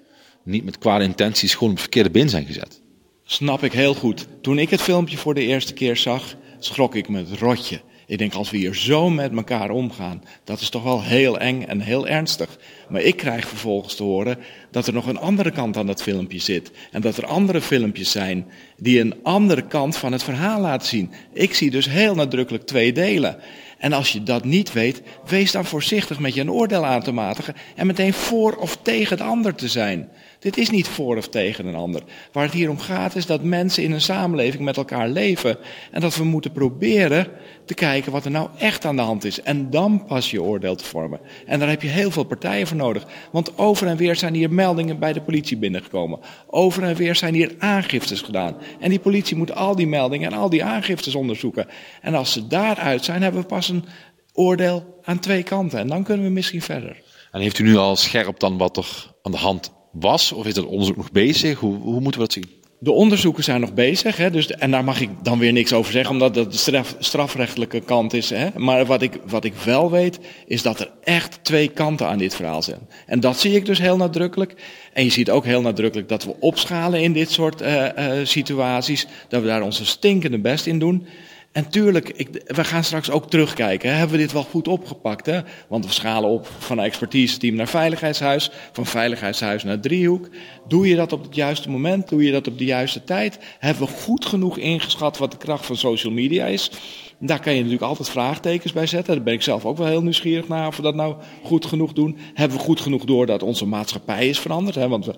niet met kwade intenties, gewoon op het verkeerde been zijn gezet. Snap ik heel goed. Toen ik het filmpje voor de eerste keer zag, schrok ik me het rotje. Ik denk, als we hier zo met elkaar omgaan, dat is toch wel heel eng en heel ernstig. Maar ik krijg vervolgens te horen dat er nog een andere kant aan dat filmpje zit. En dat er andere filmpjes zijn die een andere kant van het verhaal laten zien. Ik zie dus heel nadrukkelijk twee delen. En als je dat niet weet, wees dan voorzichtig met je een oordeel aan te matigen en meteen voor of tegen de ander te zijn. Dit is niet voor of tegen een ander. Waar het hier om gaat is dat mensen in een samenleving met elkaar leven en dat we moeten proberen te kijken wat er nou echt aan de hand is en dan pas je oordeel te vormen. En daar heb je heel veel partijen voor nodig, want over en weer zijn hier meldingen bij de politie binnengekomen. Over en weer zijn hier aangiftes gedaan. En die politie moet al die meldingen en al die aangiftes onderzoeken. En als ze daaruit zijn, hebben we pas een oordeel aan twee kanten en dan kunnen we misschien verder. En heeft u nu al scherp dan wat er aan de hand was? Of is het onderzoek nog bezig? Hoe, hoe moeten we dat zien? De onderzoeken zijn nog bezig, hè, dus, en daar mag ik dan weer niks over zeggen, omdat dat de straf, strafrechtelijke kant is. Hè. Maar wat ik, wat ik wel weet, is dat er echt twee kanten aan dit verhaal zijn. En dat zie ik dus heel nadrukkelijk. En je ziet ook heel nadrukkelijk dat we opschalen in dit soort eh, eh, situaties, dat we daar onze stinkende best in doen. En tuurlijk, ik, we gaan straks ook terugkijken. Hebben we dit wel goed opgepakt? Hè? Want we schalen op van expertise-team naar veiligheidshuis, van veiligheidshuis naar driehoek. Doe je dat op het juiste moment? Doe je dat op de juiste tijd? Hebben we goed genoeg ingeschat wat de kracht van social media is? Daar kan je natuurlijk altijd vraagtekens bij zetten. Daar ben ik zelf ook wel heel nieuwsgierig naar of we dat nou goed genoeg doen. Hebben we goed genoeg door dat onze maatschappij is veranderd? Hè? Want we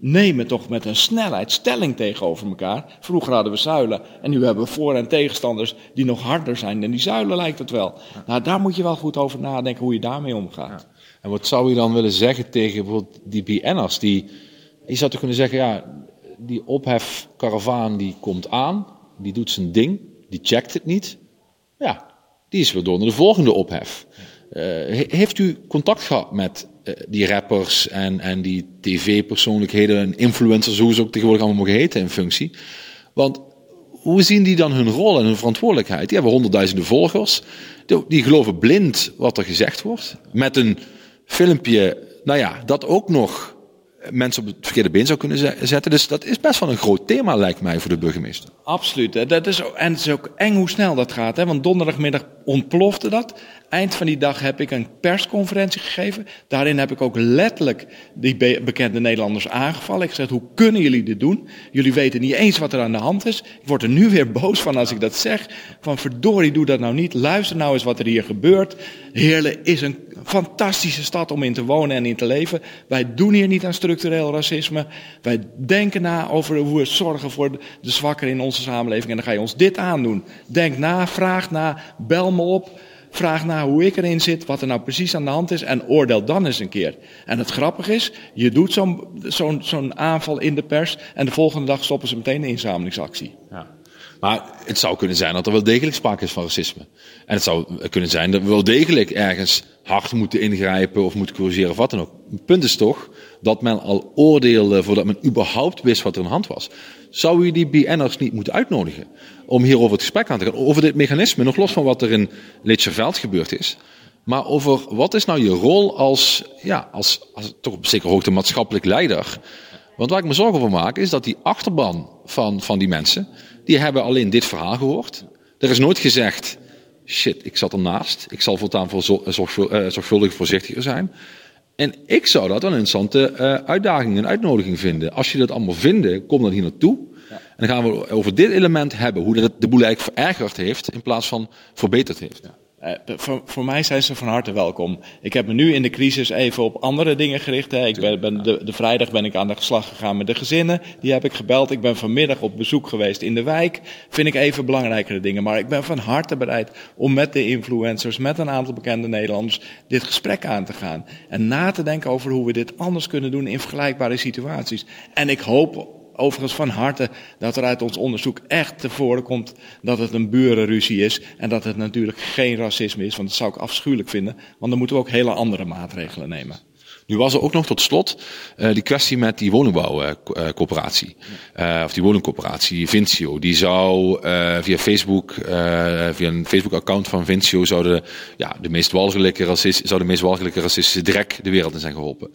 nemen toch met een snelheid stelling tegenover elkaar. Vroeger hadden we zuilen en nu hebben we voor- en tegenstanders die nog harder zijn dan die zuilen, lijkt het wel. Nou, daar moet je wel goed over nadenken hoe je daarmee omgaat. En wat zou je dan willen zeggen tegen bijvoorbeeld die BN'ers? Die, je zou toch kunnen zeggen, ja, die ophefkaravaan die komt aan, die doet zijn ding, die checkt het niet. Ja, die is weer door naar de volgende ophef. Uh, heeft u contact gehad met die rappers en, en die tv-persoonlijkheden en influencers, hoe ze ook tegenwoordig allemaal mogen heten in functie? Want hoe zien die dan hun rol en hun verantwoordelijkheid? Die hebben honderdduizenden volgers. Die, geloven blind wat er gezegd wordt. Met een filmpje, nou ja, dat ook nog mensen op het verkeerde been zou kunnen zetten. Dus dat is best wel een groot thema, lijkt mij, voor de burgemeester. Absoluut. Dat is, en het is ook eng hoe snel dat gaat. Hè? Want donderdagmiddag ontplofte dat. Eind van die dag heb ik een persconferentie gegeven. Daarin heb ik ook letterlijk die bekende Nederlanders aangevallen. Ik zeg, hoe kunnen jullie dit doen? Jullie weten niet eens wat er aan de hand is. Ik word er nu weer boos van als ik dat zeg. Van verdorie, doe dat nou niet. Luister nou eens wat er hier gebeurt. Heerlen is een fantastische stad om in te wonen en in te leven. Wij doen hier niet aan structureel racisme. Wij denken na over hoe we zorgen voor de zwakkeren in onze samenleving. En dan ga je ons dit aandoen. Denk na, vraag na, bel me op. Vraag na hoe ik erin zit, wat er nou precies aan de hand is en oordeel dan eens een keer. En het grappige is, je doet zo'n aanval in de pers en de volgende dag stoppen ze meteen de inzamelingsactie. Ja. Maar het zou kunnen zijn dat er wel degelijk sprake is van racisme. En het zou kunnen zijn dat we wel degelijk ergens hard moeten ingrijpen of moeten corrigeren of wat dan ook. Het punt is toch dat men al oordeelde voordat men überhaupt wist wat er aan de hand was. Zou u die BN'ers niet moeten uitnodigen om hierover het gesprek aan te gaan? Over dit mechanisme, nog los van wat er in Leedserveld gebeurd is. Maar over wat is nou je rol als, ja, als, als toch op zekere hoogte maatschappelijk leider? Want waar ik me zorgen over maak is dat die achterban van, van die mensen, die hebben alleen dit verhaal gehoord. Er is nooit gezegd, shit, ik zat ernaast. Ik zal voortaan voor eh, zorgvuldig voorzichtiger zijn. En ik zou dat een interessante uh, uitdaging en uitnodiging vinden. Als je dat allemaal vindt, kom dan hier naartoe. Ja. En dan gaan we over dit element hebben, hoe dat de boel eigenlijk verergerd heeft in plaats van verbeterd heeft. Ja. Uh, voor, voor, mij zijn ze van harte welkom. Ik heb me nu in de crisis even op andere dingen gericht. Hè. Ik ben, ben de, de, vrijdag ben ik aan de slag gegaan met de gezinnen. Die heb ik gebeld. Ik ben vanmiddag op bezoek geweest in de wijk. Vind ik even belangrijkere dingen. Maar ik ben van harte bereid om met de influencers, met een aantal bekende Nederlanders, dit gesprek aan te gaan. En na te denken over hoe we dit anders kunnen doen in vergelijkbare situaties. En ik hoop overigens van harte dat er uit ons onderzoek echt tevoren komt dat het een burenruzie is. En dat het natuurlijk geen racisme is, want dat zou ik afschuwelijk vinden. Want dan moeten we ook hele andere maatregelen nemen. Nu was er ook nog tot slot uh, die kwestie met die woningbouwcoöperatie. Uh, of die woningcoöperatie, Vincio. Die zou uh, via Facebook, via een Facebook-account van Vincio, zouden ja, de meest walgelijke racist, zou de meest walgelijke racistische drek de wereld in zijn geholpen.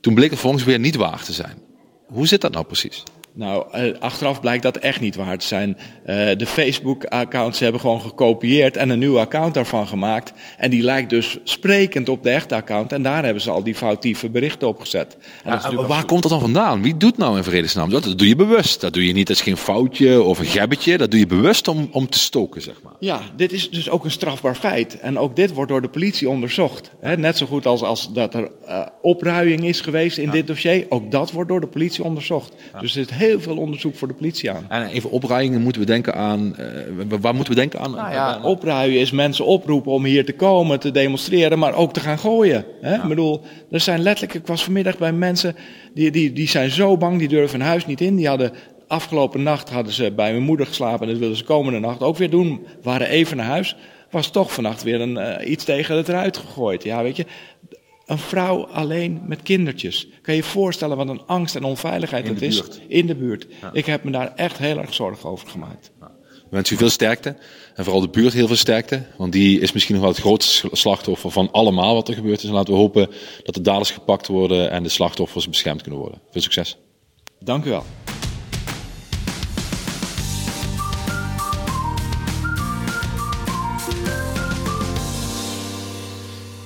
Toen bleek het volgens weer niet waar te zijn. Hoe zit dat nou precies? Nou, uh, achteraf blijkt dat echt niet waar te zijn. Uh, de Facebook-accounts hebben gewoon gekopieerd en een nieuw account daarvan gemaakt. En die lijkt dus sprekend op de echte account. En daar hebben ze al die foutieve berichten op gezet. Ja, waar komt dat dan vandaan? Wie doet nou in vredesnaam dat? Dat doe je bewust. Dat doe je niet, dat is geen foutje of een gebbetje. Dat doe je bewust om, om te stoken, zeg maar. Ja, dit is dus ook een strafbaar feit. En ook dit wordt door de politie onderzocht. He, net zo goed als, als dat er uh, opruiing is geweest in ja. dit dossier. Ook dat wordt door de politie onderzocht. Ja. Dus het heel veel onderzoek voor de politie aan. En even opruiingen moeten we denken aan. Uh, waar moeten we denken aan? Nou ja, opruien is mensen oproepen om hier te komen, te demonstreren, maar ook te gaan gooien. Hè? Ja. Ik bedoel, er zijn letterlijk, ik was vanmiddag bij mensen die, die, die zijn zo bang, die durven hun huis niet in. Die hadden afgelopen nacht hadden ze bij mijn moeder geslapen en dat wilden ze komende nacht ook weer doen. Waren even naar huis. Was toch vannacht weer een, uh, iets tegen het eruit gegooid. Ja, weet je. Een vrouw alleen met kindertjes. Kan je je voorstellen wat een angst en onveiligheid het is in de buurt. Ja. Ik heb me daar echt heel erg zorgen over gemaakt. Ja. We wensen u veel sterkte. En vooral de buurt heel veel sterkte. Want die is misschien nog wel het grootste slachtoffer van allemaal wat er gebeurd is. En laten we hopen dat de daders gepakt worden en de slachtoffers beschermd kunnen worden. Veel succes. Dank u wel.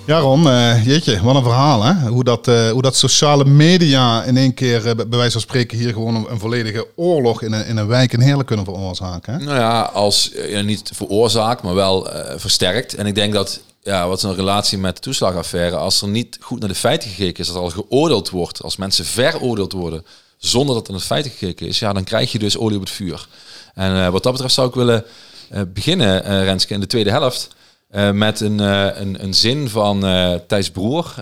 Ja, Ron, uh, jeetje, wat een verhaal hè. Hoe dat, uh, hoe dat sociale media in één keer, uh, bij wijze van spreken, hier gewoon een, volledige oorlog in een, in een wijk in Heerlijk kunnen veroorzaken. Hè? Nou ja, als niet veroorzaakt, maar wel versterkt. En ik denk dat, ja, wat is een relatie met de toeslagaffaire, als er niet goed naar de feiten gekeken is, dat al geoordeeld wordt, als mensen veroordeeld worden zonder dat er naar de feiten gekeken is, ja, dan krijg je dus olie op het vuur. En wat dat betreft zou ik willen beginnen, Renske, in de tweede helft uh, met een, uh, een, een, zin van uh, Thijs Broer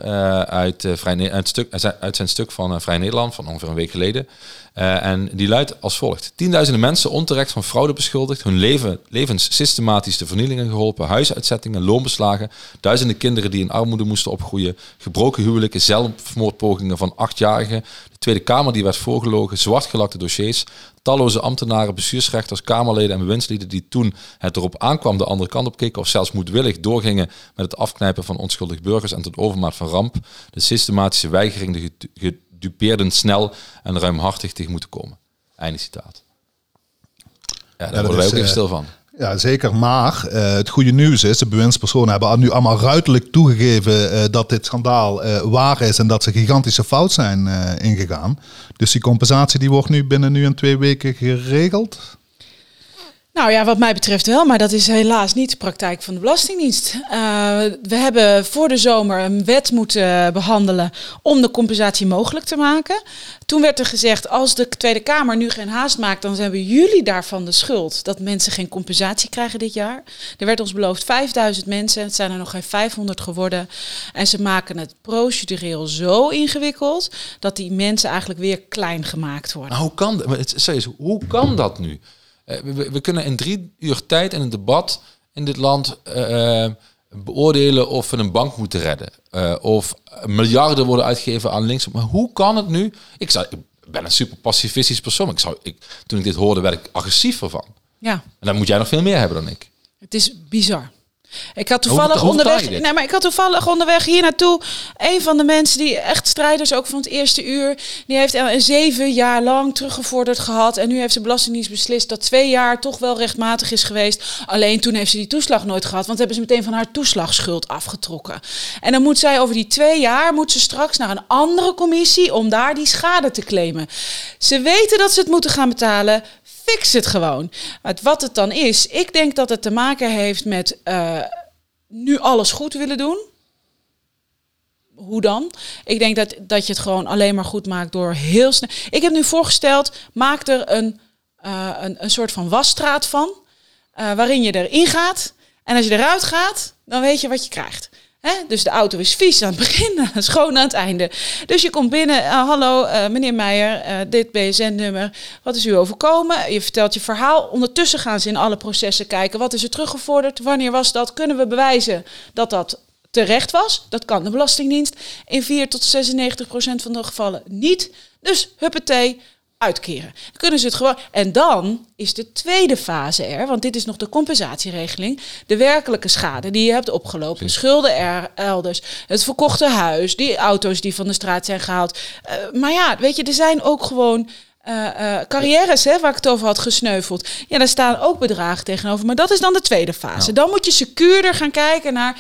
uit, Vrij stuk, uit zijn stuk van Vrij Nederland van ongeveer een week geleden. En die luidt als volgt. Tienduizenden mensen onterecht van fraude beschuldigd, hun leven, levens systematisch de vernielingen geholpen, huisuitzettingen, loonbeslagen, duizenden kinderen die in armoede moesten opgroeien, gebroken huwelijken, zelfmoordpogingen van achtjarigen, de Tweede Kamer die werd voorgelogen, zwartgelakte dossiers, talloze ambtenaren, bestuursrechters, Kamerleden en bewindslieden die toen het erop aankwam de andere kant op keken of zelfs moedwillig doorgingen met het afknijpen van onschuldige burgers en tot overmaat van ramp, de systematische weigering de gedupeerden snel en ruimhartig tegen moeten komen. Einde citaat. Ja, daar ja, worden wij ook even uh, stil van. Ja, zeker. Maar uh, het goede nieuws is, de bewindspersonen hebben nu allemaal ruidelijk toegegeven uh, dat dit schandaal uh, waar is en dat ze gigantische fout zijn ingegaan. Dus die compensatie die wordt nu binnen nu en twee weken geregeld. Nou ja, wat mij betreft wel, maar dat is helaas niet de praktijk van de Belastingdienst. Uh, we hebben voor de zomer een wet moeten behandelen om de compensatie mogelijk te maken. Toen werd er gezegd, als de Tweede Kamer nu geen haast maakt, dan hebben jullie daarvan de schuld dat mensen geen compensatie krijgen dit jaar. Er werd ons beloofd 5000 mensen, het zijn er nog geen 500 geworden. En ze maken het procedureel zo ingewikkeld dat die mensen eigenlijk weer klein gemaakt worden. Maar hoe kan, hoe kan dat nu? Eh, we, we, kunnen in drie uur tijd in een debat in dit land uh, beoordelen of we een bank moeten redden. Uh, of miljarden worden uitgegeven aan links. Maar hoe kan het nu? Ik, zou, ik ben een super pacifistisch persoon. Ik zou, ik, toen ik dit hoorde, werd ik agressiever van. Ja. En dan moet jij nog veel meer hebben dan ik. Het is bizar. Ik had toevallig onderweg. Nee, maar ik had toevallig onderweg hier naartoe. Een van de mensen die echt strijders ook van het eerste uur. Die heeft een zeven jaar lang teruggevorderd gehad. En nu heeft de Belastingdienst beslist dat twee jaar toch wel rechtmatig is geweest. Alleen toen heeft ze die toeslag nooit gehad. Want hebben ze meteen van haar toeslagschuld afgetrokken. En dan moet zij over die twee jaar moet ze straks naar een andere commissie om daar die schade te claimen. Ze weten dat ze het moeten gaan betalen fix het gewoon. wat het dan is, ik denk dat het te maken heeft met uh, nu alles goed willen doen. Hoe dan? Ik denk dat, dat je het gewoon alleen maar goed maakt door heel snel. Ik heb nu voorgesteld, maak er een, uh, een, een soort van wasstraat van. Uh, waarin je erin gaat. En als je eruit gaat, dan weet je wat je krijgt. Dus de auto is vies aan het begin, schoon aan het einde. Dus je komt binnen, uh, hallo uh, meneer Meijer, uh, dit BSN-nummer, wat is u overkomen? Je vertelt je verhaal. Ondertussen gaan ze in alle processen kijken, wat is er teruggevorderd, wanneer was dat? Kunnen we bewijzen dat dat terecht was? Dat kan de Belastingdienst. In 4 tot 96 procent van de gevallen niet. Dus huppatee, uitkeren. Dan kunnen ze het gewoon. En dan is de tweede fase er, want dit is nog de compensatieregeling. De werkelijke schade die je hebt opgelopen. Schulden er elders. Het verkochte huis. Die auto's die van de straat zijn gehaald. Uh, maar ja, weet je, er zijn ook gewoon. Uh, uh, carrières, hè, waar ik het over had gesneuveld. Ja, daar staan ook bedragen tegenover. Maar dat is dan de tweede fase. Dan moet je secuurder gaan kijken naar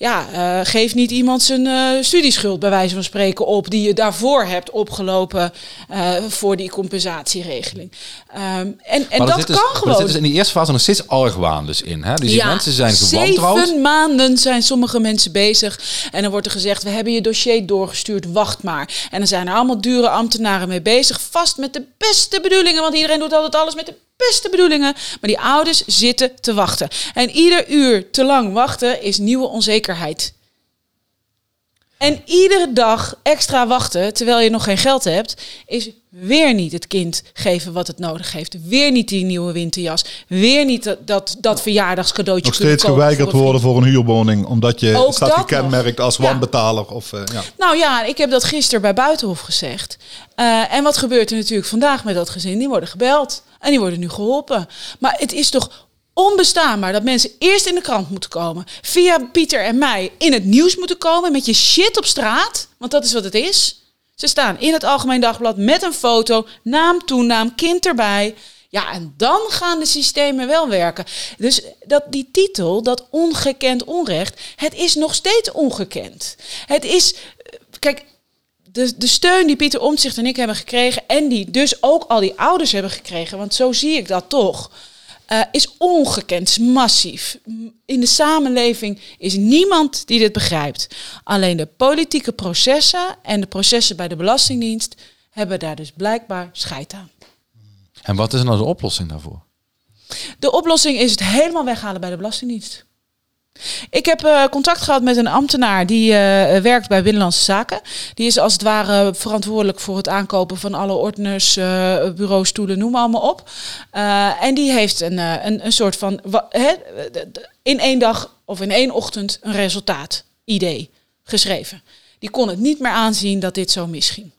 ja, uh, geef niet iemand zijn uh, studieschuld bij wijze van spreken op die je daarvoor hebt opgelopen uh, voor die compensatieregeling. Um, en en dat, kan dus, gewoon. Er zit dus in die eerste fase nog steeds argwaan dus in. Hè? Dus die mensen zijn gewantrouwd. Zeven maanden zijn sommige mensen bezig en dan wordt er gezegd, we hebben je dossier doorgestuurd, wacht maar. En dan zijn er allemaal dure ambtenaren mee bezig, vast met de beste bedoelingen, want iedereen doet altijd alles met de beste bedoelingen. Maar die ouders zitten te wachten. En ieder uur te lang wachten is nieuwe onzekerheid. En iedere dag extra wachten, terwijl je nog geen geld hebt, is weer niet het kind geven wat het nodig heeft. Weer niet die nieuwe winterjas. Weer niet dat, dat, dat verjaardagscadeautje Nog steeds geweigerd worden voor een huurwoning, omdat je Ook staat gekenmerkt als wanbetaler. Of, uh, ja. Nou ja, ik heb dat gisteren bij Buitenhof gezegd. Uh, en wat gebeurt er natuurlijk vandaag met dat gezin? Die worden gebeld en die worden nu geholpen. Maar het is toch onbestaanbaar dat mensen eerst in de krant moeten komen, via Pieter en mij in het nieuws moeten komen met je shit op straat, want dat is wat het is. Ze staan in het Algemeen Dagblad met een foto, naam, toenaam, kind erbij. Ja, en dan gaan de systemen wel werken. Dus dat, die titel, dat ongekend onrecht, het is nog steeds ongekend. Het is, kijk, de, de steun die Pieter Omtzigt en ik hebben gekregen, en die dus ook al die ouders hebben gekregen, want zo zie ik dat toch, uh, is ongekend, is massief. In de samenleving is niemand die dit begrijpt. Alleen de politieke processen en de processen bij de Belastingdienst hebben daar dus blijkbaar scheid aan. En wat is nou de oplossing daarvoor? De oplossing is het helemaal weghalen bij de Belastingdienst. Ik heb uh, contact gehad met een ambtenaar die uh, werkt bij Binnenlandse Zaken. Die is als het ware verantwoordelijk voor het aankopen van alle ordners, uh, bureaus, stoelen, noem maar allemaal op. en die heeft een, een, een soort van in één dag of in één ochtend een resultaat, idee, geschreven. Die kon het niet meer aanzien dat dit zo misging.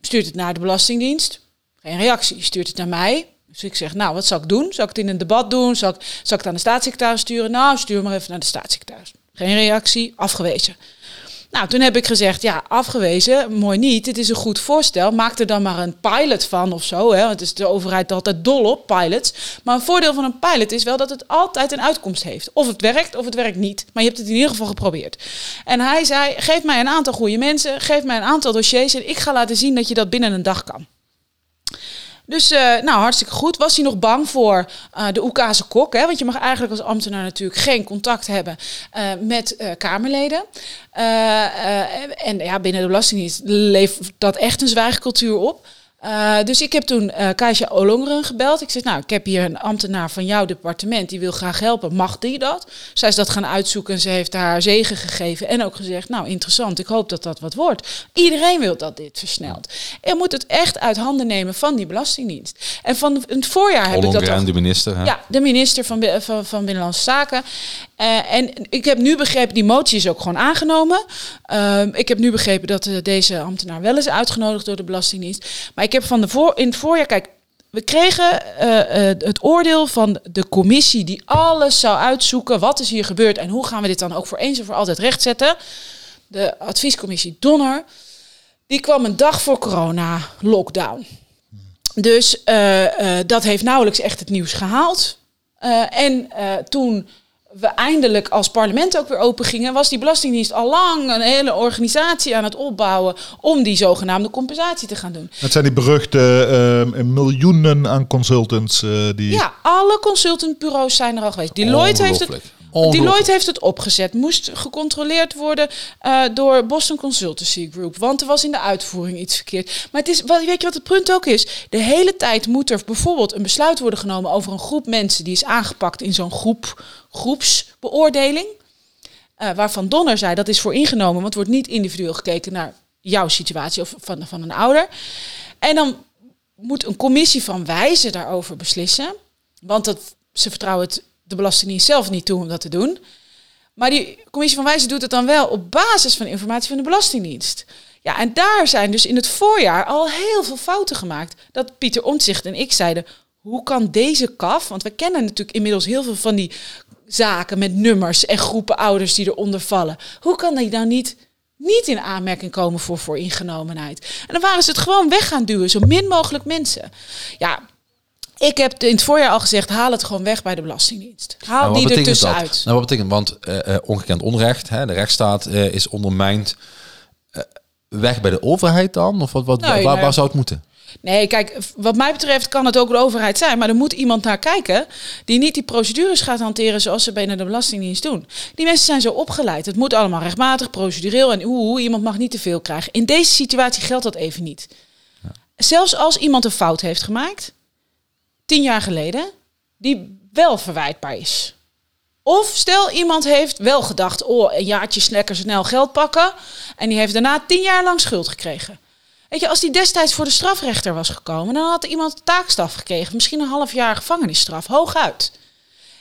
Stuurt het naar de Belastingdienst, geen reactie. Stuurt het naar mij, dus ik zeg, nou, wat zal ik doen? Zal ik het in een debat doen? Zal ik, zal ik het aan de staatssecretaris sturen? Nou, stuur maar even naar de staatssecretaris. Geen reactie, afgewezen. Nou, toen heb ik gezegd, ja, afgewezen, mooi niet. Het is een goed voorstel. Maak er dan maar een pilot van of zo. Hè? Het is de overheid altijd dol op, pilots. Maar een voordeel van een pilot is wel dat het altijd een uitkomst heeft. Of het werkt, of het werkt niet. Maar je hebt het in ieder geval geprobeerd. En hij zei, geef mij een aantal goede mensen. Geef mij een aantal dossiers. En ik ga laten zien dat je dat binnen een dag kan. Dus uh, nou, hartstikke goed. Was hij nog bang voor uh, de Oekase kok? Hè? Want je mag eigenlijk als ambtenaar natuurlijk geen contact hebben uh, met Kamerleden. en ja, binnen de Belastingdienst leeft dat echt een zwijgcultuur op. Uh, dus ik heb toen uh, Kaisja Olongeren gebeld. Ik zeg, nou, ik heb hier een ambtenaar van jouw departement, die wil graag helpen. Mag die dat? Zij is dat gaan uitzoeken en ze heeft haar zegen gegeven. En ook gezegd, nou, interessant, ik hoop dat dat wat wordt. Iedereen wil dat dit versnelt. Er moet het echt uit handen nemen van die Belastingdienst. En van het voorjaar heb ik dat ook... de minister, hè? Ja, de minister van, van, van Binnenlandse Zaken. Uh, en ik heb nu begrepen, die motie is ook gewoon aangenomen. Uh, ik heb nu begrepen dat uh, deze ambtenaar wel is uitgenodigd door de Belastingdienst. Maar ik heb van de voor, in het voorjaar, kijk, we kregen het oordeel van de commissie die alles zou uitzoeken. Wat is hier gebeurd en hoe gaan we dit dan ook voor eens en voor altijd rechtzetten? De adviescommissie Donner. Die kwam een dag voor corona lockdown. Dus dat heeft nauwelijks echt het nieuws gehaald. en toen we eindelijk als parlement ook weer open gingen, was die Belastingdienst al lang een hele organisatie aan het opbouwen om die zogenaamde compensatie te gaan doen. Het zijn die beruchte uh, miljoenen aan consultants uh, die. Ja, alle consultantbureaus zijn er al geweest. Deloitte heeft het. Deloitte heeft het opgezet. Moest gecontroleerd worden uh, door Boston Consultancy Group. Want er was in de uitvoering iets verkeerd. Maar het is, weet je wat het punt ook is? De hele tijd moet er bijvoorbeeld een besluit worden genomen over een groep mensen die is aangepakt in zo'n groep, groepsbeoordeling. Uh, waarvan Donner zei dat is voor ingenomen, want wordt niet individueel gekeken naar jouw situatie of van, van een ouder. En dan moet een commissie van wijzen daarover beslissen. Want dat, ze vertrouwen het de Belastingdienst zelf niet toe om dat te doen. Maar die commissie van wijze doet het dan wel op basis van informatie van de Belastingdienst. Ja, en daar zijn dus in het voorjaar al heel veel fouten gemaakt. Dat Pieter Omtzigt en ik zeiden, hoe kan deze kaf, want we kennen natuurlijk inmiddels heel veel van die zaken met nummers en groepen ouders die eronder vallen. Hoe kan die dan niet, niet in aanmerking komen voor vooringenomenheid? En dan waren ze het gewoon weg gaan duwen, zo min mogelijk mensen. Ja, ik heb in het voorjaar al gezegd, haal het gewoon weg bij de Belastingdienst. Haal nou, die er tussenuit. Nou, wat betekent, want uh, ongekend onrecht, hè, de rechtsstaat uh, is ondermijnd. weg bij de overheid dan? Of wat, wat, waar, waar zou het moeten? Nee, kijk, wat mij betreft kan het ook de overheid zijn. Maar er moet iemand naar kijken die niet die procedures gaat hanteren zoals ze binnen de Belastingdienst doen. Die mensen zijn zo opgeleid. Het moet allemaal rechtmatig, procedureel en hoe iemand mag niet te veel krijgen. In deze situatie geldt dat even niet. Ja. Zelfs als iemand een fout heeft gemaakt, tien jaar geleden, die wel verwijtbaar is. Of stel iemand heeft wel gedacht, oh, een jaartje lekker snel geld pakken. En die heeft daarna tien jaar lang schuld gekregen. Weet je, als die destijds voor de strafrechter was gekomen, dan had iemand taakstraf gekregen. Misschien een half jaar gevangenisstraf, hooguit.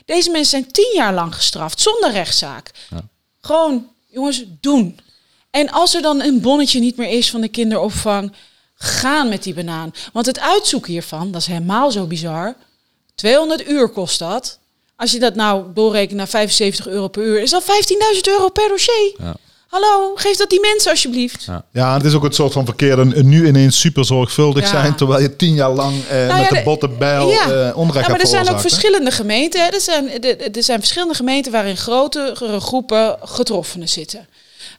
Deze mensen zijn tien jaar lang gestraft, zonder rechtszaak. Ja. Gewoon, jongens, doen. En als er dan een bonnetje niet meer is van de kinderopvang, gaan met die banaan. Want het uitzoeken hiervan, dat is helemaal zo bizar. 200 uur kost dat. Als je dat nou doorrekent naar 75 euro per uur, is dat 15.000 euro per dossier. Ja. Hallo, geef dat die mensen alsjeblieft. Ja. Ja, het is ook het soort van verkeer een, nu ineens super zorgvuldig Ja. zijn, terwijl je tien jaar lang eh, Nou ja, met de de- botte bijl Ja. eh onrecht Ja, maar er zijn ook hè? verschillende gemeenten. hè. Er zijn, er, er zijn verschillende gemeenten waarin grotere groepen getroffenen zitten.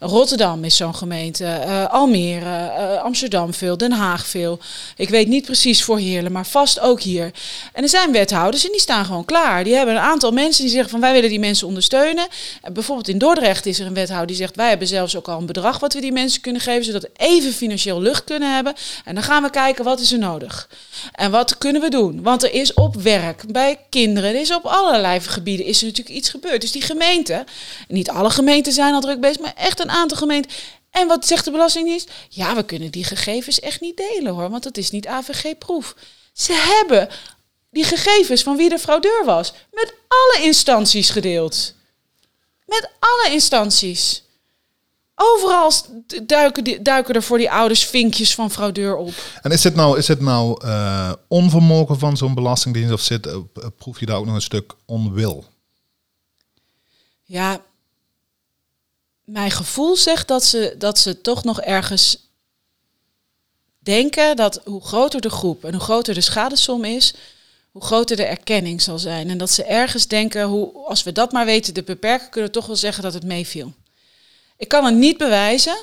Rotterdam is zo'n gemeente, eh, Almere, eh, Amsterdam veel, Den Haag veel. Ik weet niet precies voor Heerlen, maar vast ook hier. En er zijn wethouders en die staan gewoon klaar. Die hebben een aantal mensen die zeggen van wij willen die mensen ondersteunen. En bijvoorbeeld in Dordrecht is er een wethouder die zegt wij hebben zelfs ook al een bedrag wat we die mensen kunnen geven, zodat we even financieel lucht kunnen hebben. En dan gaan we kijken wat is er nodig. En wat kunnen we doen? Want er is op werk, bij kinderen, er is op allerlei gebieden is er natuurlijk iets gebeurd. Dus die gemeenten, niet alle gemeenten zijn al druk bezig, maar echt een aantal gemeenten. En wat zegt de Belastingdienst? Ja, we kunnen die gegevens echt niet delen hoor, want dat is niet AVG-proef. Ze hebben die gegevens van wie de fraudeur was met alle instanties gedeeld. Met alle instanties. Overal duiken, die, duiken er voor die ouders vinkjes van fraudeur op. En is dit nou, is dit nou eh, onvermogen van zo'n belastingdienst of zit, eh, proef je daar ook nog een stuk onwil? Ja, mijn gevoel zegt dat ze, dat ze toch nog ergens denken dat hoe groter de groep en hoe groter de schadesom is, hoe groter de erkenning zal zijn. En dat ze ergens denken, hoe, als we dat maar weten te beperken, kunnen we toch wel zeggen dat het meeviel. Ik kan het niet bewijzen,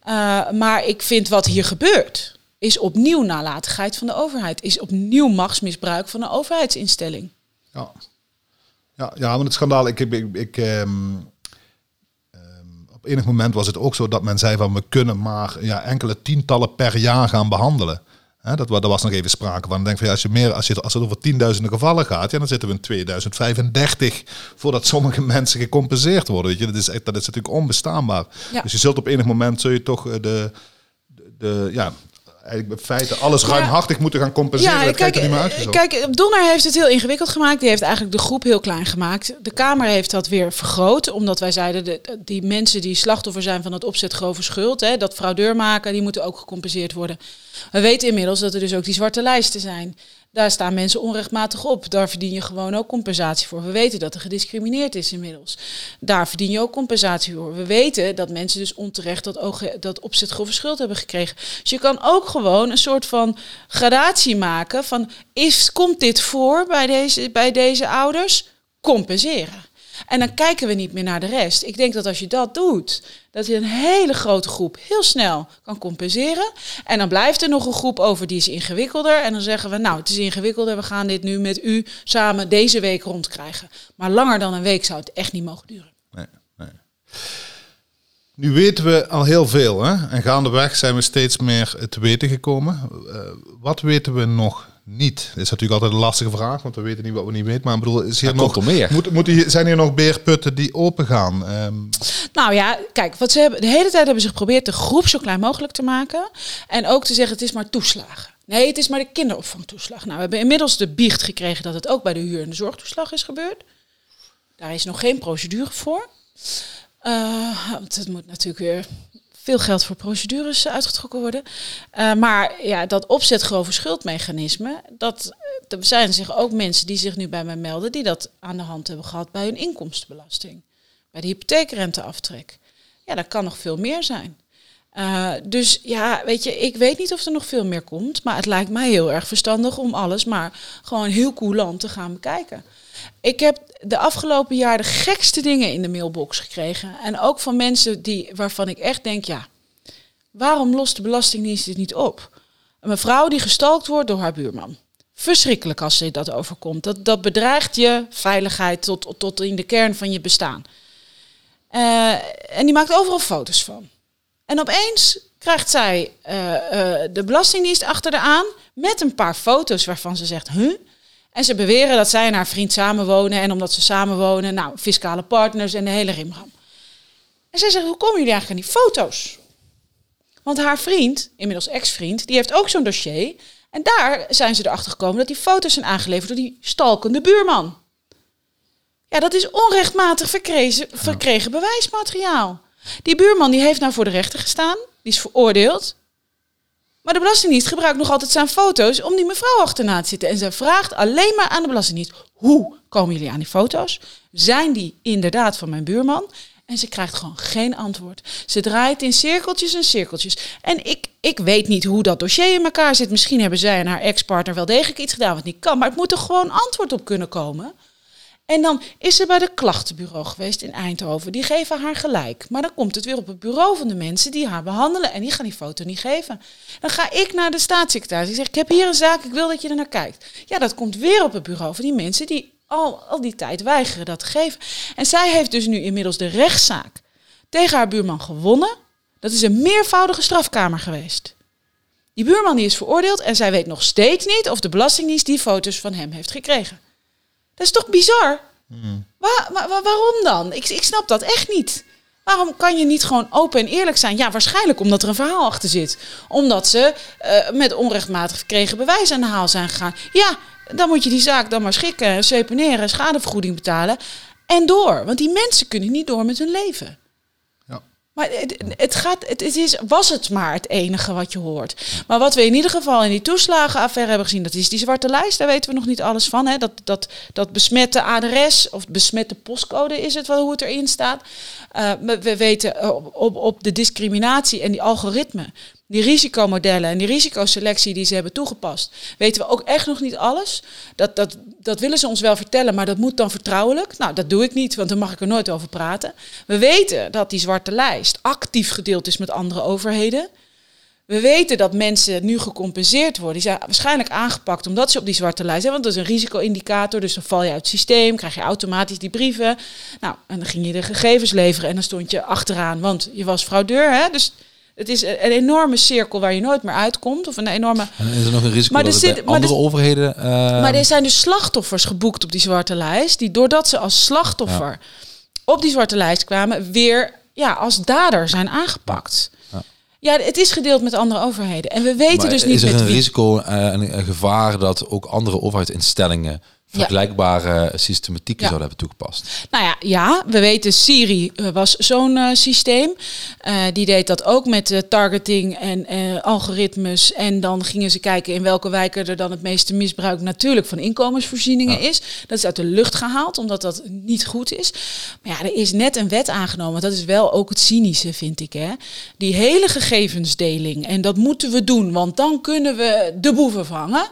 eh, maar ik vind wat hier gebeurt, is opnieuw nalatigheid van de overheid, is opnieuw machtsmisbruik van een overheidsinstelling. Ja, ja, ja maar het schandaal, ik, ik, ik, ehm, op enig moment was het ook zo dat men zei van we kunnen maar ja, enkele tientallen per jaar gaan behandelen. Hè, dat, daar was nog even sprake van. Ik denk van ja, als, je meer, als, je, als het over tienduizenden gevallen gaat, ja, dan zitten we in 2035 voordat sommige mensen gecompenseerd worden. Weet je? Dat, is, dat is natuurlijk onbestaanbaar. Ja. Dus je zult op enig moment zul je toch eh, de, de, de ja, eigenlijk in feite alles Ja. ruimhartig moeten gaan compenseren. dat kijk, er niet meer uit. eh, kijk, Donner heeft het heel ingewikkeld gemaakt. Die heeft eigenlijk de groep heel klein gemaakt. De Kamer heeft dat weer vergroot, omdat wij zeiden de, die mensen die slachtoffer zijn van het opzet grove schuld, hè, dat fraudeur maken, die moeten ook gecompenseerd worden. We weten inmiddels dat er dus ook die zwarte lijsten zijn. Daar staan mensen onrechtmatig op. Daar verdien je gewoon ook compensatie voor. We weten dat er gediscrimineerd is inmiddels. Daar verdien je ook compensatie voor. We weten dat mensen dus onterecht dat, dat opzet grove schuld hebben gekregen. Dus je kan ook gewoon een soort van gradatie maken van is, komt dit voor bij deze, bij deze ouders? Compenseren. En dan kijken we niet meer naar de rest. Ik denk dat als je dat doet, dat je een hele grote groep heel snel kan compenseren. En dan blijft er nog een groep over die is ingewikkelder. En dan zeggen we, nou, het is ingewikkelder, we gaan dit nu met u samen deze week rondkrijgen. Maar langer dan een week zou het echt niet mogen duren. Nee, nee. Nu weten we al heel veel, hè? En gaandeweg zijn we steeds meer te weten gekomen. Eh, wat weten we nog niet? Dat is natuurlijk altijd een lastige vraag, want we weten niet wat we niet weten. Maar ik bedoel, is hier Er nog, er meer. Moet, moet hier, zijn hier nog beerputten die open gaan? Ehm, Nou ja, kijk, wat ze hebben, de hele tijd hebben ze geprobeerd de groep zo klein mogelijk te maken. En ook te zeggen, het is maar toeslagen. Nee, het is maar de kinderopvangtoeslag. Nou, we hebben inmiddels de biecht gekregen dat het ook bij de huur- en de zorgtoeslag is gebeurd. Daar is nog geen procedure voor. Eh, want het moet natuurlijk weer veel geld voor procedures uitgetrokken worden. Eh, maar ja, dat opzet grove schuldmechanisme, dat er zijn zich ook mensen die zich nu bij mij melden die dat aan de hand hebben gehad bij hun inkomstenbelasting, bij de hypotheekrenteaftrek. Ja, dat kan nog veel meer zijn. Eh, dus ja, weet je, ik weet niet of er nog veel meer komt, maar het lijkt mij heel erg verstandig om alles maar gewoon heel coulant te gaan bekijken. Ik heb de afgelopen jaar de gekste dingen in de mailbox gekregen. En ook van mensen die, waarvan ik echt denk, ja, waarom lost de Belastingdienst dit niet op? Een mevrouw die gestalkt wordt door haar buurman. Verschrikkelijk als ze dat overkomt. Dat, dat bedreigt je veiligheid tot, tot in de kern van je bestaan. Eh, en die maakt overal foto's van. En opeens krijgt zij eh, eh, de Belastingdienst achter de aan met een paar foto's waarvan ze zegt, huh? En ze beweren dat zij en haar vriend samenwonen. En omdat ze samenwonen, nou, fiscale partners en de hele rimram. En zij zegt, hoe komen jullie eigenlijk aan die foto's? Want haar vriend, inmiddels ex-vriend, die heeft ook zo'n dossier. En daar zijn ze erachter gekomen dat die foto's zijn aangeleverd door die stalkende buurman. Ja, dat is onrechtmatig verkregen, verkregen bewijsmateriaal. Die buurman die heeft nou voor de rechter gestaan. Die is veroordeeld. Maar de Belastingdienst gebruikt nog altijd zijn foto's om die mevrouw achterna te zitten. En zij vraagt alleen maar aan de Belastingdienst: hoe komen jullie aan die foto's? Zijn die inderdaad van mijn buurman? En ze krijgt gewoon geen antwoord. Ze draait in cirkeltjes en cirkeltjes. En ik, ik weet niet hoe dat dossier in elkaar zit. Misschien hebben zij en haar ex-partner wel degelijk iets gedaan wat niet kan. Maar het moet er gewoon antwoord op kunnen komen. En dan is ze bij de klachtenbureau geweest in Eindhoven. Die geven haar gelijk. Maar dan komt het weer op het bureau van de mensen die haar behandelen. En die gaan die foto niet geven. Dan ga ik naar de staatssecretaris. Ik zeg, ik heb hier een zaak, ik wil dat je er naar kijkt. Ja, dat komt weer op het bureau van die mensen die al, al die tijd weigeren dat te geven. En zij heeft dus nu inmiddels de rechtszaak tegen haar buurman gewonnen. Dat is een meervoudige strafkamer geweest. Die buurman die is veroordeeld en zij weet nog steeds niet of de Belastingdienst die foto's van hem heeft gekregen. Dat is toch bizar? Waar- waar- waarom dan? Ik, ik snap dat echt niet. Waarom kan je niet gewoon open en eerlijk zijn? Ja, waarschijnlijk omdat er een verhaal achter zit. Omdat ze eh, met onrechtmatig gekregen bewijs aan de haal zijn gegaan. Ja, dan moet je die zaak dan maar schikken, seponeren, schadevergoeding betalen. En door. Want die mensen kunnen niet door met hun leven. Maar het, gaat, het, is, was het maar het enige wat je hoort. Maar wat we in ieder geval in die toeslagenaffaire hebben gezien, dat is die zwarte lijst. Daar weten we nog niet alles van. Hè? Dat, dat, dat besmette adres of besmette postcode is het wel hoe het erin staat. Eh, we, we weten op, op, op de discriminatie en die algoritme, die risicomodellen en die risicoselectie die ze hebben toegepast, weten we ook echt nog niet alles. Dat, dat, dat willen ze ons wel vertellen, maar dat moet dan vertrouwelijk. Nou, dat doe ik niet, want dan mag ik er nooit over praten. We weten dat die zwarte lijst actief gedeeld is met andere overheden. We weten dat mensen nu gecompenseerd worden. Die zijn waarschijnlijk aangepakt omdat ze op die zwarte lijst zijn. Want dat is een risico-indicator. Dus dan val je uit het systeem, krijg je automatisch die brieven. Nou, en dan ging je de gegevens leveren en dan stond je achteraan, want je was fraudeur. Hè? Dus het is een enorme cirkel waar je nooit meer uitkomt. Of een enorme En is er nog een risico Maar dat er maar andere er- overheden... eh, maar er zijn dus slachtoffers geboekt op die zwarte lijst. Die doordat ze als slachtoffer op die zwarte lijst kwamen, weer ja, als dader zijn aangepakt. Ja. Ja, het is gedeeld met andere overheden. En we weten maar dus niet is er een wie. risico eh, en een gevaar dat ook andere overheidsinstellingen vergelijkbare systematieken Ja. zouden hebben toegepast? Nou ja, ja, we weten Siri eh, was zo'n eh, systeem. Eh, die deed dat ook met targeting en algoritmes. En dan gingen ze kijken in welke wijken er dan het meeste misbruik natuurlijk van inkomensvoorzieningen is. Dat is uit de lucht gehaald, omdat dat niet goed is. Maar ja, er is net een wet aangenomen. Dat is wel ook het cynische, vind ik. Hè? Die hele gegevensdeling. En dat moeten we doen, want dan kunnen we de boeven vangen.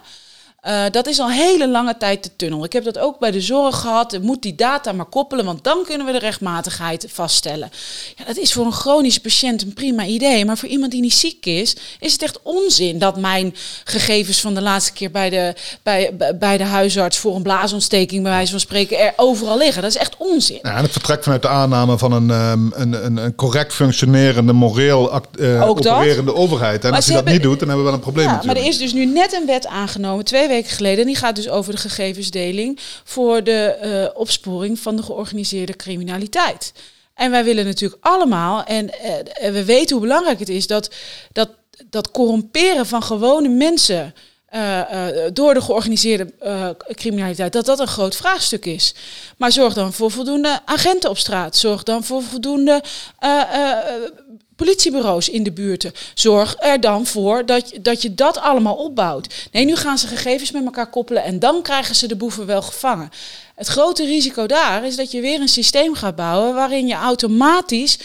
Eh, dat is al hele lange tijd de tunnel. Ik heb dat ook bij de zorg gehad. Moet die data maar koppelen, want dan kunnen we de rechtmatigheid vaststellen. Ja, dat is voor een chronische patiënt een prima idee. Maar voor iemand die niet ziek is, is het echt onzin dat mijn gegevens van de laatste keer bij de, bij, bij- de huisarts voor een blaasontsteking, bij wijze van spreken, er overal liggen. Dat is echt onzin. Ja, en het vertrekt vanuit de aanname van een, ehm, een, een, een correct functionerende, moreel act, eh, dat. opererende overheid. En Maar als je dat hebben- niet doet, dan hebben we wel een probleem Ja, maar er is dus nu net een wet aangenomen, twee weken geleden. En die gaat dus over de gegevensdeling voor de eh, opsporing van de georganiseerde criminaliteit. En wij willen natuurlijk allemaal, en eh, en we weten hoe belangrijk het is, dat dat, dat corromperen van gewone mensen. eh, door de georganiseerde criminaliteit, dat dat een groot vraagstuk is. Maar zorg dan voor voldoende agenten op straat. Zorg dan voor voldoende politiebureaus in de buurten. Zorg er dan voor dat, dat je dat allemaal opbouwt. Nee, nu gaan ze gegevens met elkaar koppelen en dan krijgen ze de boeven wel gevangen. Het grote risico daar is dat je weer een systeem gaat bouwen waarin je automatisch 10-0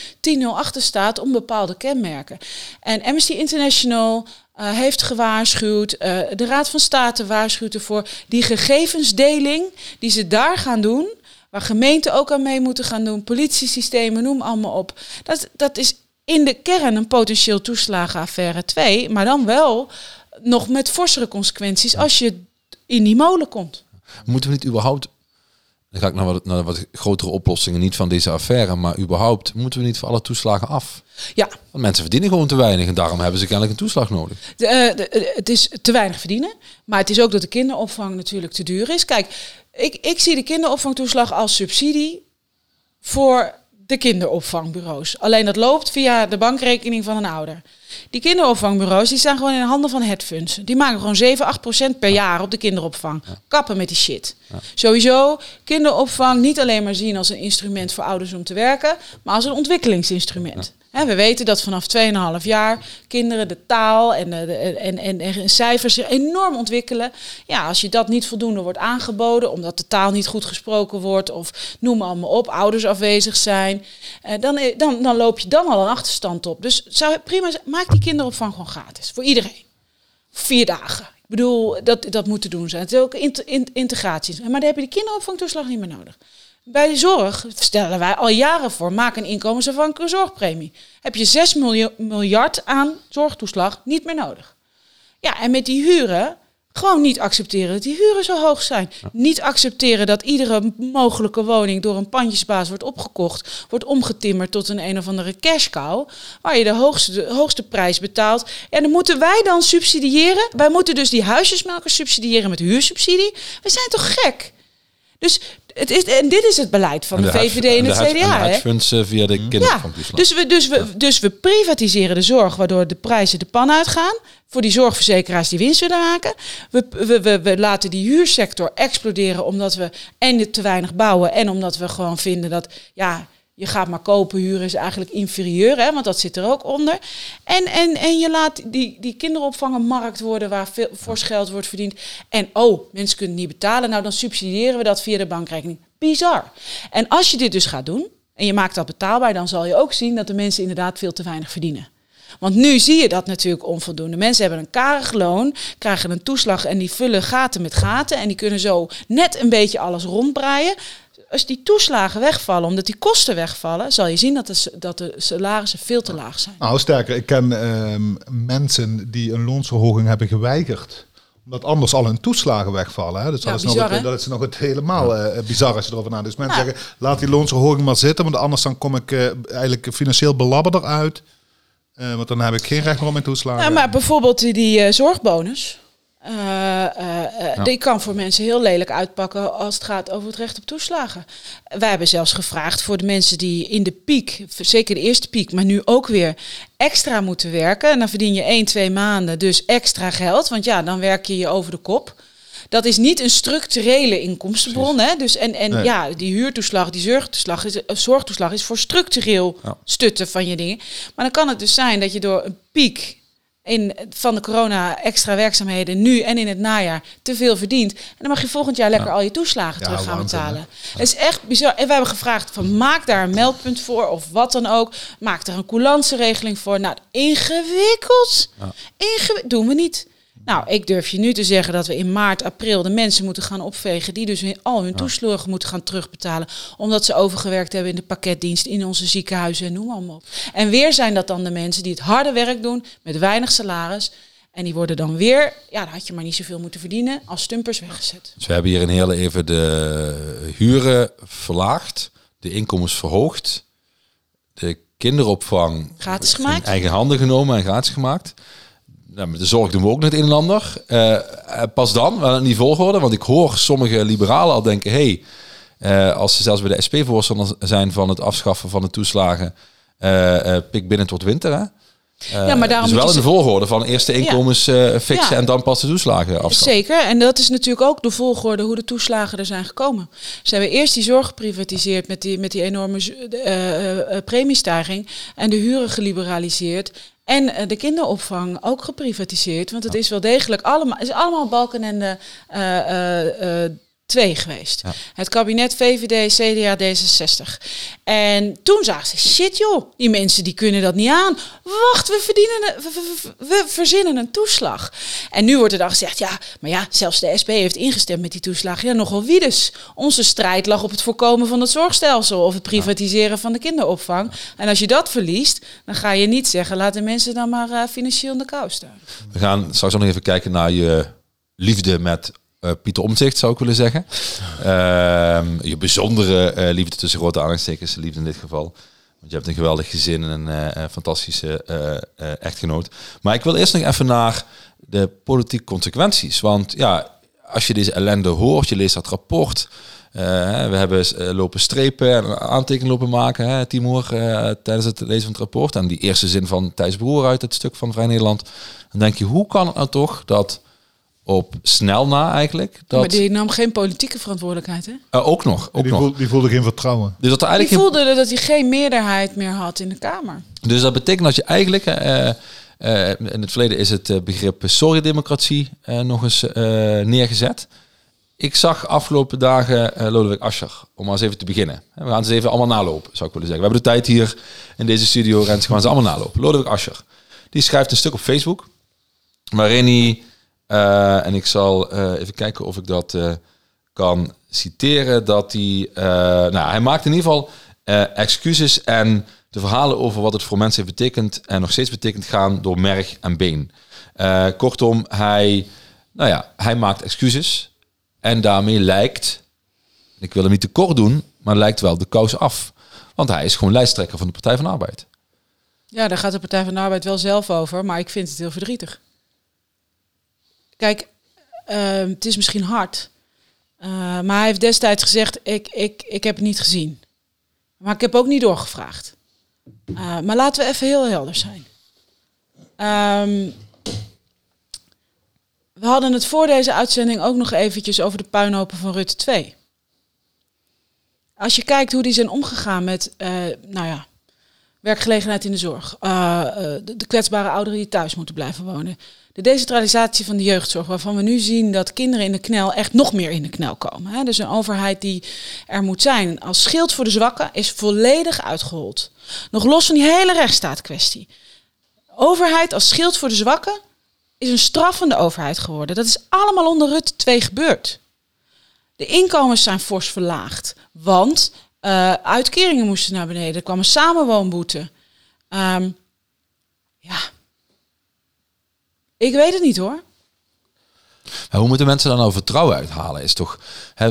achter staat om bepaalde kenmerken. En Amnesty International eh, heeft gewaarschuwd, eh, de Raad van State waarschuwt ervoor, die gegevensdeling die ze daar gaan doen, waar gemeenten ook aan mee moeten gaan doen, politiesystemen, noem allemaal op. Dat, dat is in de kern een potentieel toeslagenaffaire 2, maar dan wel nog met forsere consequenties als je in die molen komt. Moeten we niet überhaupt... Dan ga ik naar wat, naar wat grotere oplossingen, niet van deze affaire, maar überhaupt moeten we niet voor alle toeslagen af? Ja, Want mensen verdienen gewoon te weinig en daarom hebben ze kennelijk een toeslag nodig. de, eh, de- eh, het is te weinig verdienen. Maar het is ook dat de kinderopvang natuurlijk te duur is. Kijk, ik, ik zie de kinderopvangtoeslag als subsidie voor de kinderopvangbureaus. Alleen dat loopt via de bankrekening van een ouder. Die kinderopvangbureaus die staan gewoon in de handen van hedfunds. Die maken gewoon 7, 8 procent per jaar op de kinderopvang. Kappen met die shit. Sowieso kinderopvang niet alleen maar zien als een instrument voor ouders om te werken, maar als een ontwikkelingsinstrument. We weten dat vanaf 2,5 jaar kinderen de taal en, de, en, en, en cijfers zich enorm ontwikkelen. Ja, als je dat niet voldoende wordt aangeboden, omdat de taal niet goed gesproken wordt, of noem maar allemaal op, ouders afwezig zijn, eh, dan, eh, dan, dan loop je dan al een achterstand op. Dus zou prima maak die kinderopvang gewoon gratis, voor iedereen. Vier dagen. Ik bedoel, dat, dat moet te doen zijn. Het is ook in- integratie. Maar dan heb je de kinderopvangtoeslag niet meer nodig. Bij de zorg stellen wij al jaren voor, maak een inkomensafhankelijke zorgpremie. Heb je 6 miljo- miljard aan zorgtoeslag niet meer nodig. Ja, en met die huren gewoon niet accepteren dat die huren zo hoog zijn. Niet accepteren dat iedere mogelijke woning door een pandjesbaas wordt opgekocht, wordt omgetimmerd tot een een of andere cash cow, waar je de hoogste, de hoogste prijs betaalt. En dan moeten wij dan subsidiëren. Wij moeten dus die huisjesmelkers subsidiëren met huursubsidie. We zijn toch gek? Dus het is, en dit is het beleid van de, VVD en de het CDA. hè? via de Ja, kinderopvangtoeslag. dus we, dus, we, dus we privatiseren de zorg, waardoor de prijzen de pan uitgaan. Voor die zorgverzekeraars die winst willen maken. We, we, we, we laten die huursector exploderen omdat we en te weinig bouwen. En omdat we gewoon vinden dat, ja, je gaat maar kopen, huren is eigenlijk inferieur. Hè, want dat zit er ook onder. En, en, en je laat die, die kinderopvang een markt worden waar veel fors geld wordt verdiend. En oh, mensen kunnen het niet betalen. Nou, dan subsidiëren we dat via de bankrekening. Bizar. En als je dit dus gaat doen, en je maakt dat betaalbaar, dan zal je ook zien dat de mensen inderdaad veel te weinig verdienen. Want nu zie je dat natuurlijk onvoldoende. Mensen hebben een karig loon, krijgen een toeslag en die vullen gaten met gaten. En die kunnen zo net een beetje alles rondbraaien. Als die toeslagen wegvallen, omdat die kosten wegvallen, zal je zien dat de, dat de salarissen veel te laag zijn. Nou, sterker, ik ken ehm, mensen die een loonsverhoging hebben geweigerd omdat anders al hun toeslagen wegvallen. Hè? Dus dat, is nog het, dat is nog het helemaal eh, bizar als je erover nadenkt. Dus mensen Ja. zeggen, laat die loonsverhoging maar zitten, want anders dan kom ik eh, eigenlijk financieel belabberder uit. Eh, want dan heb ik geen recht meer op mijn toeslagen. Ja, maar bijvoorbeeld die, die eh, zorgbonus. Eh, Die kan voor mensen heel lelijk uitpakken als het gaat over het recht op toeslagen. Wij hebben zelfs gevraagd voor de mensen die in de piek, zeker de eerste piek, maar nu ook weer extra moeten werken. En dan verdien je één, twee maanden dus extra geld. Want ja, dan werk je je over de kop. Dat is niet een structurele inkomstenbron. Hè? Dus en en Nee. ja, die huurtoeslag, die zorgtoeslag is, zorgtoeslag is voor structureel Ja. stutten van je dingen. Maar dan kan het dus zijn dat je door een piek in, van de corona extra werkzaamheden nu en in het najaar te veel verdient. En dan mag je volgend jaar lekker al je toeslagen Ja, terug gaan betalen. Het is echt bizar. En we hebben gevraagd van maak daar een meldpunt voor of wat dan ook. Maak er een coulanceregeling voor. Nou, ingewikkeld. Ingewi- doen we niet. Nou, ik durf je nu te zeggen dat we in maart, april de mensen moeten gaan opvegen die dus al hun toeslagen moeten gaan terugbetalen, omdat ze overgewerkt hebben in de pakketdienst, in onze ziekenhuizen en noem maar op. En weer zijn dat dan de mensen die het harde werk doen met weinig salaris. En die worden dan weer, ja, dan had je maar niet zoveel moeten verdienen, als stumpers weggezet. Dus we hebben hier een hele even de huren verlaagd, de inkomens verhoogd, de kinderopvang Gratis in gemaakt. eigen handen genomen en gratis gemaakt. Nou, de zorg doen we ook nog het een en ander. Eh, eh, pas dan, wel die volgorde, want ik hoor sommige liberalen al denken, hey, eh, als ze zelfs bij de SP voorstander zijn van het afschaffen van de toeslagen, pik binnen tot winter. Hè? Eh, Ja, maar daarom dus wel in de volgorde van eerst de inkomens eh, fixen Ja. en dan pas de toeslagen afschaffen. Zeker, en dat is natuurlijk ook de volgorde hoe de toeslagen er zijn gekomen. Ze hebben eerst die zorg geprivatiseerd met die, met die enorme eh, premiestijging en de huren geliberaliseerd. En de kinderopvang ook geprivatiseerd. Want het is wel degelijk allemaal, is allemaal balken en de eh, eh, eh, twee geweest. Ja. Het kabinet VVD, CDA, D66. En toen zagen ze, shit joh, die mensen die kunnen dat niet aan. Wacht, we, verdienen een, we, we- we verzinnen een toeslag. En nu wordt er dan gezegd, ja, maar ja, zelfs de SP heeft ingestemd met die toeslag. Ja, nogal wie dus. Onze strijd lag op het voorkomen van het zorgstelsel of het privatiseren van de kinderopvang. En als je dat verliest, dan ga je niet zeggen, laat de mensen dan maar eh, financieel in de kou staan. We gaan straks ook nog even kijken naar je liefde met eh, Pieter Omtzigt, zou ik willen zeggen. Ehm, je bijzondere eh, liefde tussen grote aanhalingstekens, liefde in dit geval. Want je hebt een geweldig gezin en een eh, fantastische echtgenoot. Maar ik wil eerst nog even naar de politieke consequenties. Want ja, als je deze ellende hoort, je leest dat rapport... we hebben lopen strepen en aantekeningen lopen maken, hè, tijdens het lezen van het rapport. En die eerste zin van Thijs Broer uit het stuk van Vrij Nederland. Dan denk je, hoe kan het nou toch dat op snel na eigenlijk. Dat, Maar die nam geen politieke verantwoordelijkheid, hè? Eh, ook nog, ook Die, nog. voelde, die voelde geen vertrouwen. Dus dat er Die eigenlijk geen- voelde dat hij geen meerderheid meer had in de Kamer. Dus dat betekent dat je eigenlijk, eh, eh, in het verleden is het begrip sorry-democratie eh, nog eens eh, neergezet. Ik zag afgelopen dagen Lodewijk Asscher, om maar eens even te beginnen. We gaan ze even allemaal nalopen, zou ik willen zeggen. We hebben de tijd hier in deze studio, Rens, gaan ze allemaal nalopen. Lodewijk Asscher, die schrijft een stuk op Facebook, waarin hij, en ik zal eh, even kijken of ik dat eh, kan citeren, dat hij, eh, nou, hij maakt in ieder geval eh, excuses en de verhalen over wat het voor mensen heeft betekend en nog steeds betekent gaan door merg en been. Eh, kortom, hij, nou ja, hij maakt excuses en daarmee lijkt, ik wil hem niet te kort doen, maar lijkt wel de kous af. Want hij is gewoon lijsttrekker van de Partij van de Arbeid. Ja, daar gaat de Partij van de Arbeid wel zelf over, maar ik vind het heel verdrietig. Kijk, ehm, het is misschien hard, eh, maar hij heeft destijds gezegd: ik, ik, ik heb het niet gezien. Maar ik heb ook niet doorgevraagd. Eh, maar laten we even heel helder zijn. Ehm, we hadden het voor deze uitzending ook nog eventjes over de puinhopen van Rutte 2. Als je kijkt hoe die zijn omgegaan met, eh, nou ja, werkgelegenheid in de zorg, de kwetsbare ouderen die thuis moeten blijven wonen, de decentralisatie van de jeugdzorg, waarvan we nu zien dat kinderen in de knel echt nog meer in de knel komen. Hè? Dus een overheid die er moet zijn als schild voor de zwakken is volledig uitgehold. Nog los van die hele rechtsstaatkwestie. Overheid als schild voor de zwakken is een straffende overheid geworden. Dat is allemaal onder Rutte 2 gebeurd. De inkomens zijn fors verlaagd, want eh, uitkeringen moesten naar beneden. Er kwam een samenwoonboete. Ehm, ja, ik weet het niet hoor. Maar hoe moeten mensen dan nou vertrouwen uithalen? Is toch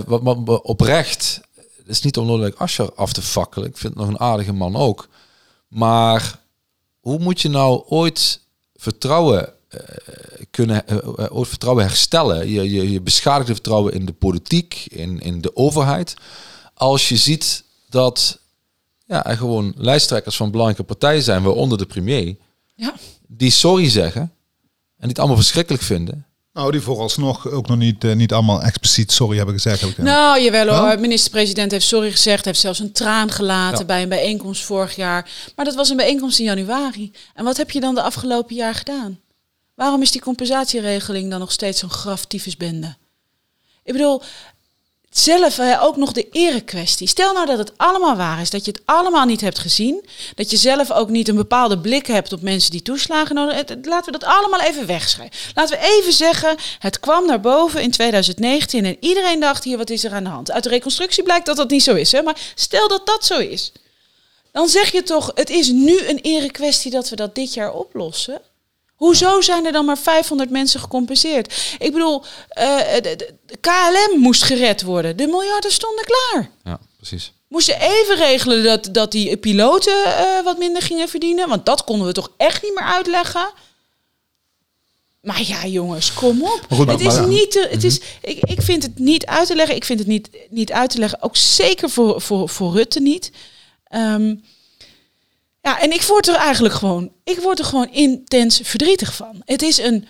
wat, oprecht. Het is niet om Lodewijk Asscher af te fakkelen. Ik vind het nog een aardige man ook. Maar hoe moet je nou ooit vertrouwen eh, kunnen, eh, eh, ooit vertrouwen herstellen? Je, je, je beschadigde vertrouwen in de politiek, in, in de overheid. Als je ziet dat ja, er gewoon lijsttrekkers van belangrijke partijen zijn, waaronder de premier, Ja. die sorry zeggen en die het allemaal verschrikkelijk vinden. Nou, die vooralsnog ook nog niet, eh, niet allemaal expliciet sorry hebben gezegd. Heb ik. Nou, jawel hoor. Wel? Minister-president heeft sorry gezegd. Heeft zelfs een traan gelaten Ja. bij een bijeenkomst vorig jaar. Maar dat was een bijeenkomst in januari. En wat heb je dan de afgelopen jaar gedaan? Waarom is die compensatieregeling dan nog steeds zo'n graftyfusbende? Ik bedoel, zelf hè, ook nog de erekwestie. Stel nou dat het allemaal waar is, dat je het allemaal niet hebt gezien, dat je zelf ook niet een bepaalde blik hebt op mensen die toeslagen nodig hebben. Laten we dat allemaal even wegschrijven. Laten we even zeggen, het kwam naar boven in 2019 en iedereen dacht hier, wat is er aan de hand? Uit de reconstructie blijkt dat dat niet zo is, hè? maar stel dat dat zo is. Dan zeg je toch, het is nu een erekwestie dat we dat dit jaar oplossen. Hoezo zijn er dan maar 500 mensen gecompenseerd? Ik bedoel, eh, de, KLM moest gered worden. De miljarden stonden klaar. Ja, precies. Moesten even regelen dat, dat die piloten eh, wat minder gingen verdienen. Want dat konden we toch echt niet meer uitleggen. Maar ja, jongens, kom op. Goed, het is niet te, het is, ik, ik vind het niet uit te leggen. Ik vind het niet, niet uit te leggen. Ook zeker voor, voor, voor Rutte niet. Ehm, ja, en ik word er eigenlijk gewoon, ik word er gewoon intens verdrietig van. Het is een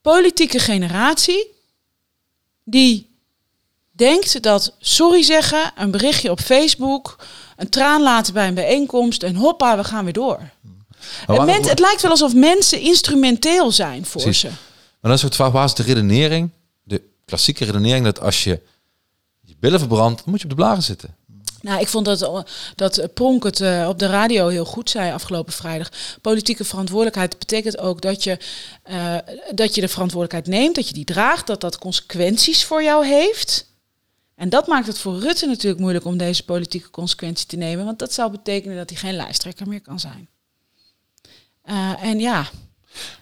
politieke generatie die denkt dat sorry zeggen, een berichtje op Facebook, een traan laten bij een bijeenkomst en hoppa, we gaan weer door. Men- het lijkt wel alsof mensen instrumenteel zijn voor Precies. ze. Maar dan is het vraag, waar is de redenering? De klassieke redenering dat als je je billen verbrandt, dan moet je op de blaren zitten. Nou, ik vond dat, dat Pronk het eh, op de radio heel goed zei afgelopen vrijdag. Politieke verantwoordelijkheid betekent ook dat je, eh, dat je de verantwoordelijkheid neemt, dat je die draagt, dat dat consequenties voor jou heeft. En dat maakt het voor Rutte natuurlijk moeilijk om deze politieke consequentie te nemen, want dat zou betekenen dat hij geen lijsttrekker meer kan zijn. Eh, en ja,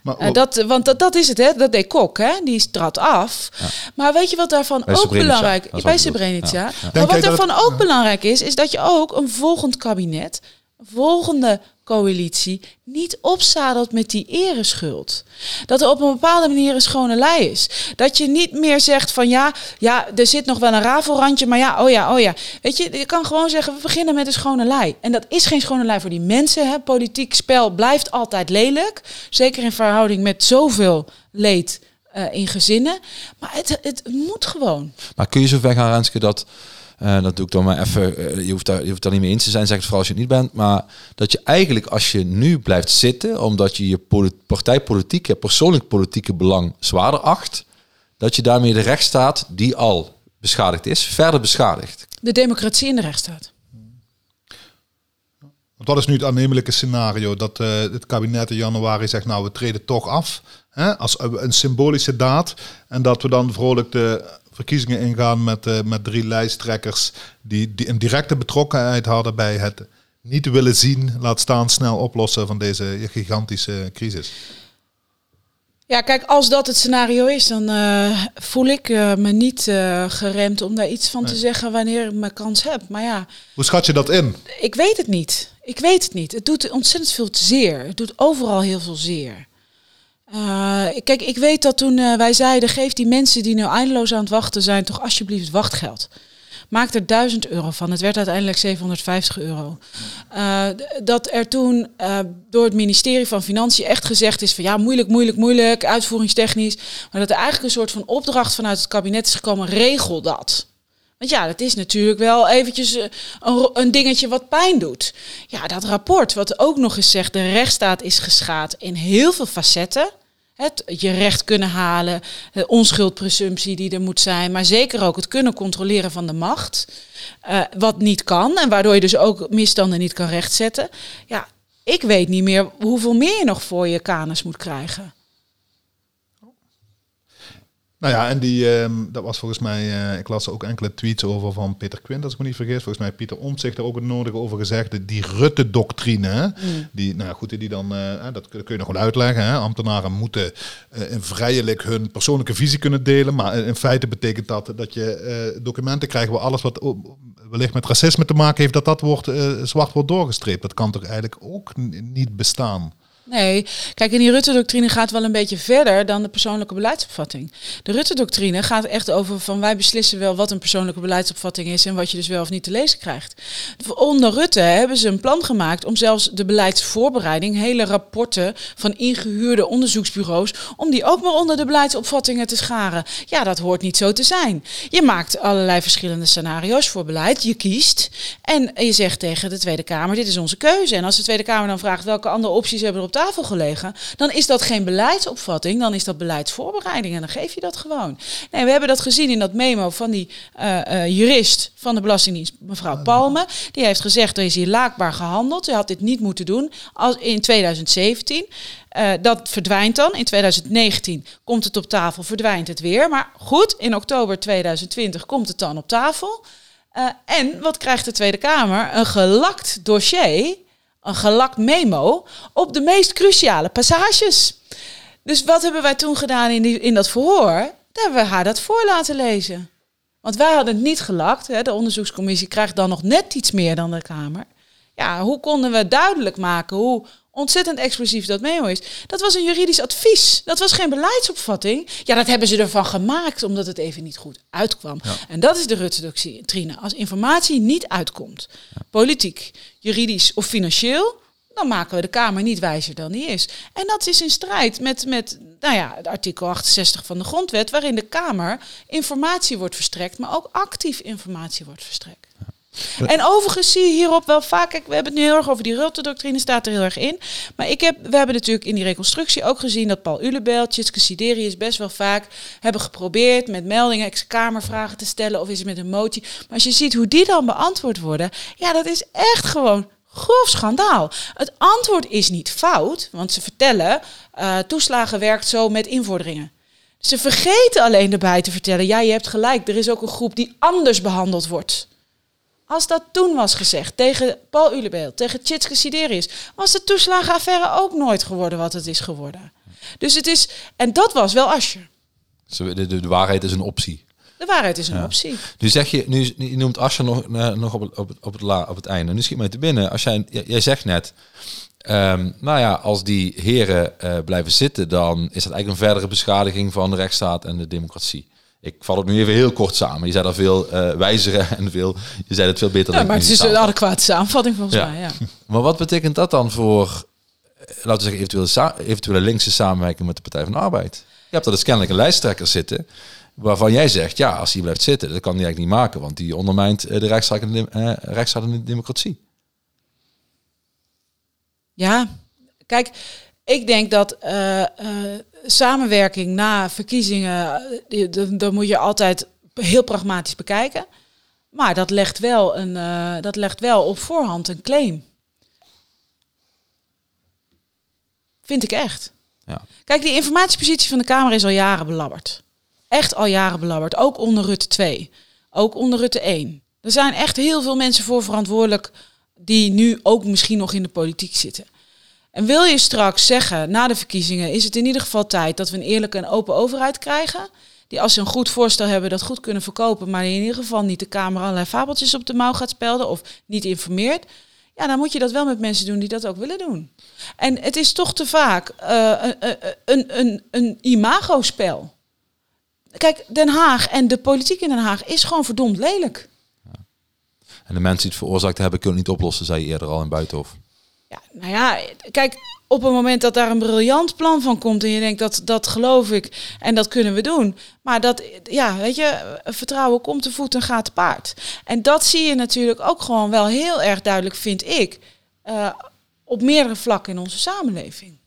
Maar dat, want dat, dat is het, hè? dat deed Kok, hè? die trad af. Maar weet je wat daarvan Bij ook Srebrenica, belangrijk is Bij. Srebrenica. Ja, Maar wat daarvan het- ook belangrijk is, is dat je ook een volgend kabinet, volgende coalitie, niet opzadelt met die ereschuld. Dat er op een bepaalde manier een schone lei is. Dat je niet meer zegt van ja, ja, er zit nog wel een rafelrandje, maar ja, oh ja, oh ja. Weet je, je kan gewoon zeggen, we beginnen met een schone lei. En dat is geen schone lei voor die mensen. Hè. Politiek spel blijft altijd lelijk. Zeker in verhouding met zoveel leed eh, in gezinnen. Maar het, het moet gewoon. Maar kun je zo ver gaan, Renske, dat... eh, dat doe ik dan maar even. eh, je, hoeft daar, je hoeft daar niet mee eens te zijn, zeg het vooral als je het niet bent. Maar dat je eigenlijk, als je nu blijft zitten, omdat je je poli- partijpolitieke, persoonlijk politieke belang zwaarder acht, dat je daarmee de rechtsstaat, die al beschadigd is, verder beschadigt. De democratie in de rechtsstaat. Want wat is nu het aannemelijke scenario? Dat eh, het kabinet in januari zegt, nou we treden toch af. Hè, als een symbolische daad. En dat we dan vrolijk de verkiezingen ingaan met, eh, met drie lijsttrekkers die, die een directe betrokkenheid hadden bij het niet willen zien, laat staan snel oplossen van deze gigantische crisis. Ja, kijk, als dat het scenario is, dan eh, voel ik eh, me niet eh, geremd om daar iets van te zeggen wanneer ik mijn kans heb. Maar ja, Hoe schat je dat in? ik weet het niet. Ik weet het niet. Het doet ontzettend veel zeer. Het doet overal heel veel zeer. Eh, kijk, ik weet dat toen eh, wij zeiden, geef die mensen die nu eindeloos aan het wachten zijn, toch alsjeblieft wachtgeld. Maak er 1000 euro van. Het werd uiteindelijk 750 euro. Eh, dat er toen door het ministerie van Financiën echt gezegd is van ja, moeilijk, moeilijk, moeilijk, uitvoeringstechnisch. Maar dat er eigenlijk een soort van opdracht vanuit het kabinet is gekomen, regel dat. Want ja, dat is natuurlijk wel eventjes een, een dingetje wat pijn doet. Ja, dat rapport, wat ook nog eens zegt, de rechtsstaat is geschaad in heel veel facetten. Het je recht kunnen halen, de onschuldpresumptie die er moet zijn, maar zeker ook het kunnen controleren van de macht. eh, wat niet kan en waardoor je dus ook misstanden niet kan rechtzetten. Ja, ik weet niet meer hoeveel meer je nog voor je kanus moet krijgen. Nou ja, en die, ehm, dat was volgens mij, eh, ik las er ook enkele tweets over van Peter Quint, als ik me niet vergis. Volgens mij Pieter Omtzigt er ook het nodige over gezegd. De- Die Rutte-doctrine, hè, die, nou goed, die dan, eh, dat kun je nog wel uitleggen. Hè. Ambtenaren moeten eh, vrijelijk hun persoonlijke visie kunnen delen. Maar in feite betekent dat dat je documenten krijgt waar alles wat wellicht met racisme te maken heeft, dat dat wordt, zwart wordt doorgestreept. Dat kan toch eigenlijk ook niet bestaan? Nee, kijk, en die Rutte-doctrine gaat wel een beetje verder dan de persoonlijke beleidsopvatting. De Rutte-doctrine gaat echt over van wij beslissen wel wat een persoonlijke beleidsopvatting is en wat je dus wel of niet te lezen krijgt. Onder Rutte hebben ze een plan gemaakt om zelfs de beleidsvoorbereiding, hele rapporten van ingehuurde onderzoeksbureaus, om die ook maar onder de beleidsopvattingen te scharen. Ja, dat hoort niet zo te zijn. Je maakt allerlei verschillende scenario's voor beleid, je kiest en je zegt tegen de Tweede Kamer, dit is onze keuze. En als de Tweede Kamer dan vraagt welke andere opties hebben er op tafel gelegen, dan is dat geen beleidsopvatting, dan is dat beleidsvoorbereiding en dan geef je dat gewoon. Nee, we hebben dat gezien in dat memo van die eh, eh, jurist van de Belastingdienst, mevrouw Palme. Die heeft gezegd, er is hier laakbaar gehandeld. Je had dit niet moeten doen als in 2017. Eh, dat verdwijnt dan. In 2019 komt het op tafel, verdwijnt het weer. Maar goed, in oktober 2020 komt het dan op tafel. En wat krijgt de Tweede Kamer? Een gelakt dossier, een gelakt memo op de meest cruciale passages. Dus wat hebben wij toen gedaan in, in dat verhoor? Daar hebben we haar dat voor laten lezen. Want wij hadden het niet gelakt. Hè. De onderzoekscommissie krijgt dan nog net iets meer dan de Kamer. Ja, hoe konden we duidelijk maken hoe ontzettend explosief dat memo is? Dat was een juridisch advies. Dat was geen beleidsopvatting. Ja, dat hebben ze ervan gemaakt omdat het even niet goed uitkwam. En dat is de Rutte-doctrine. Als informatie niet uitkomt, politiek, juridisch of financieel, dan maken we de Kamer niet wijzer dan die is. En dat is in strijd met, met nou ja, het artikel 68 van de Grondwet, waarin de Kamer informatie wordt verstrekt, maar ook actief informatie wordt verstrekt. En overigens zie je hierop wel vaak, kijk, we hebben het nu heel erg over die Rutte-doctrine, staat er heel erg in. Maar ik heb, we hebben natuurlijk in die reconstructie ook gezien dat Paul Ulebel, Tjitske Siderius best wel vaak hebben geprobeerd met meldingen, ex-kamervragen te stellen of is het met een motie. Maar als je ziet hoe die dan beantwoord worden, ja, dat is echt gewoon grof schandaal. Het antwoord is niet fout, want ze vertellen, eh, toeslagen werkt zo met invorderingen. Ze vergeten alleen erbij te vertellen, ja, je hebt gelijk, er is ook een groep die anders behandeld wordt. Als dat toen was gezegd tegen Paul Ulebeel, tegen Tjitske Siderius, was de toeslagenaffaire ook nooit geworden wat het is geworden. Dus het is, en dat was wel. Zo, De, de, de waarheid is een optie. De waarheid is een optie. Nu zeg je, nu, je noemt Ascher nog, eh, nog op, het, op, het, op, het la, op het einde. Nu schiet mij te binnen. Als jij, jij jij zegt net, ehm, nou ja, als die heren eh, blijven zitten, dan is dat eigenlijk een verdere beschadiging van de rechtsstaat en de democratie. Ik val het nu even heel kort samen. Je zei daar veel eh wijzere en veel, je zei het veel beter Ja, dan maar het is een adequate samenvatting volgens Ja. mij. Ja. Maar wat betekent dat dan voor, eh, laten we zeggen, eventuele, sa- eventuele linkse samenwerking met de Partij van de Arbeid? Je hebt er dus kennelijk een lijsttrekker zitten waarvan jij zegt, ja, als hij blijft zitten, dat kan hij eigenlijk niet maken, want die ondermijnt eh, de rechtsstaat en de, eh, rechtsstaat en de democratie. Ja, kijk, ik denk dat eh, eh, samenwerking na verkiezingen, eh, dat moet je altijd heel pragmatisch bekijken. Maar dat legt wel, een, dat legt wel op voorhand een claim. Vind ik echt. Ja. Kijk, die informatiepositie van de Kamer is al jaren belabberd. Echt al jaren belabberd. Ook onder Rutte 2. Ook onder Rutte 1. Er zijn echt heel veel mensen voor verantwoordelijk die nu ook misschien nog in de politiek zitten. En wil je straks zeggen, na de verkiezingen, is het in ieder geval tijd dat we een eerlijke en open overheid krijgen. Die als ze een goed voorstel hebben, dat goed kunnen verkopen, maar in ieder geval niet de Kamer allerlei fabeltjes op de mouw gaat spelden of niet informeert. Ja, dan moet je dat wel met mensen doen die dat ook willen doen. En het is toch te vaak eh, een, een, een, een imagospel. Kijk, Den Haag en de politiek in Den Haag is gewoon verdomd lelijk. En de mensen die het veroorzaakt hebben, kunnen het niet oplossen, zei je eerder al in Buitenhof. Ja, nou ja, kijk, op het moment dat daar een briljant plan van komt en je denkt dat dat geloof ik en dat kunnen we doen. Maar dat, ja, weet je, vertrouwen komt te voet en gaat te paard. En dat zie je natuurlijk ook gewoon wel heel erg duidelijk, vind ik, eh, op meerdere vlakken in onze samenleving.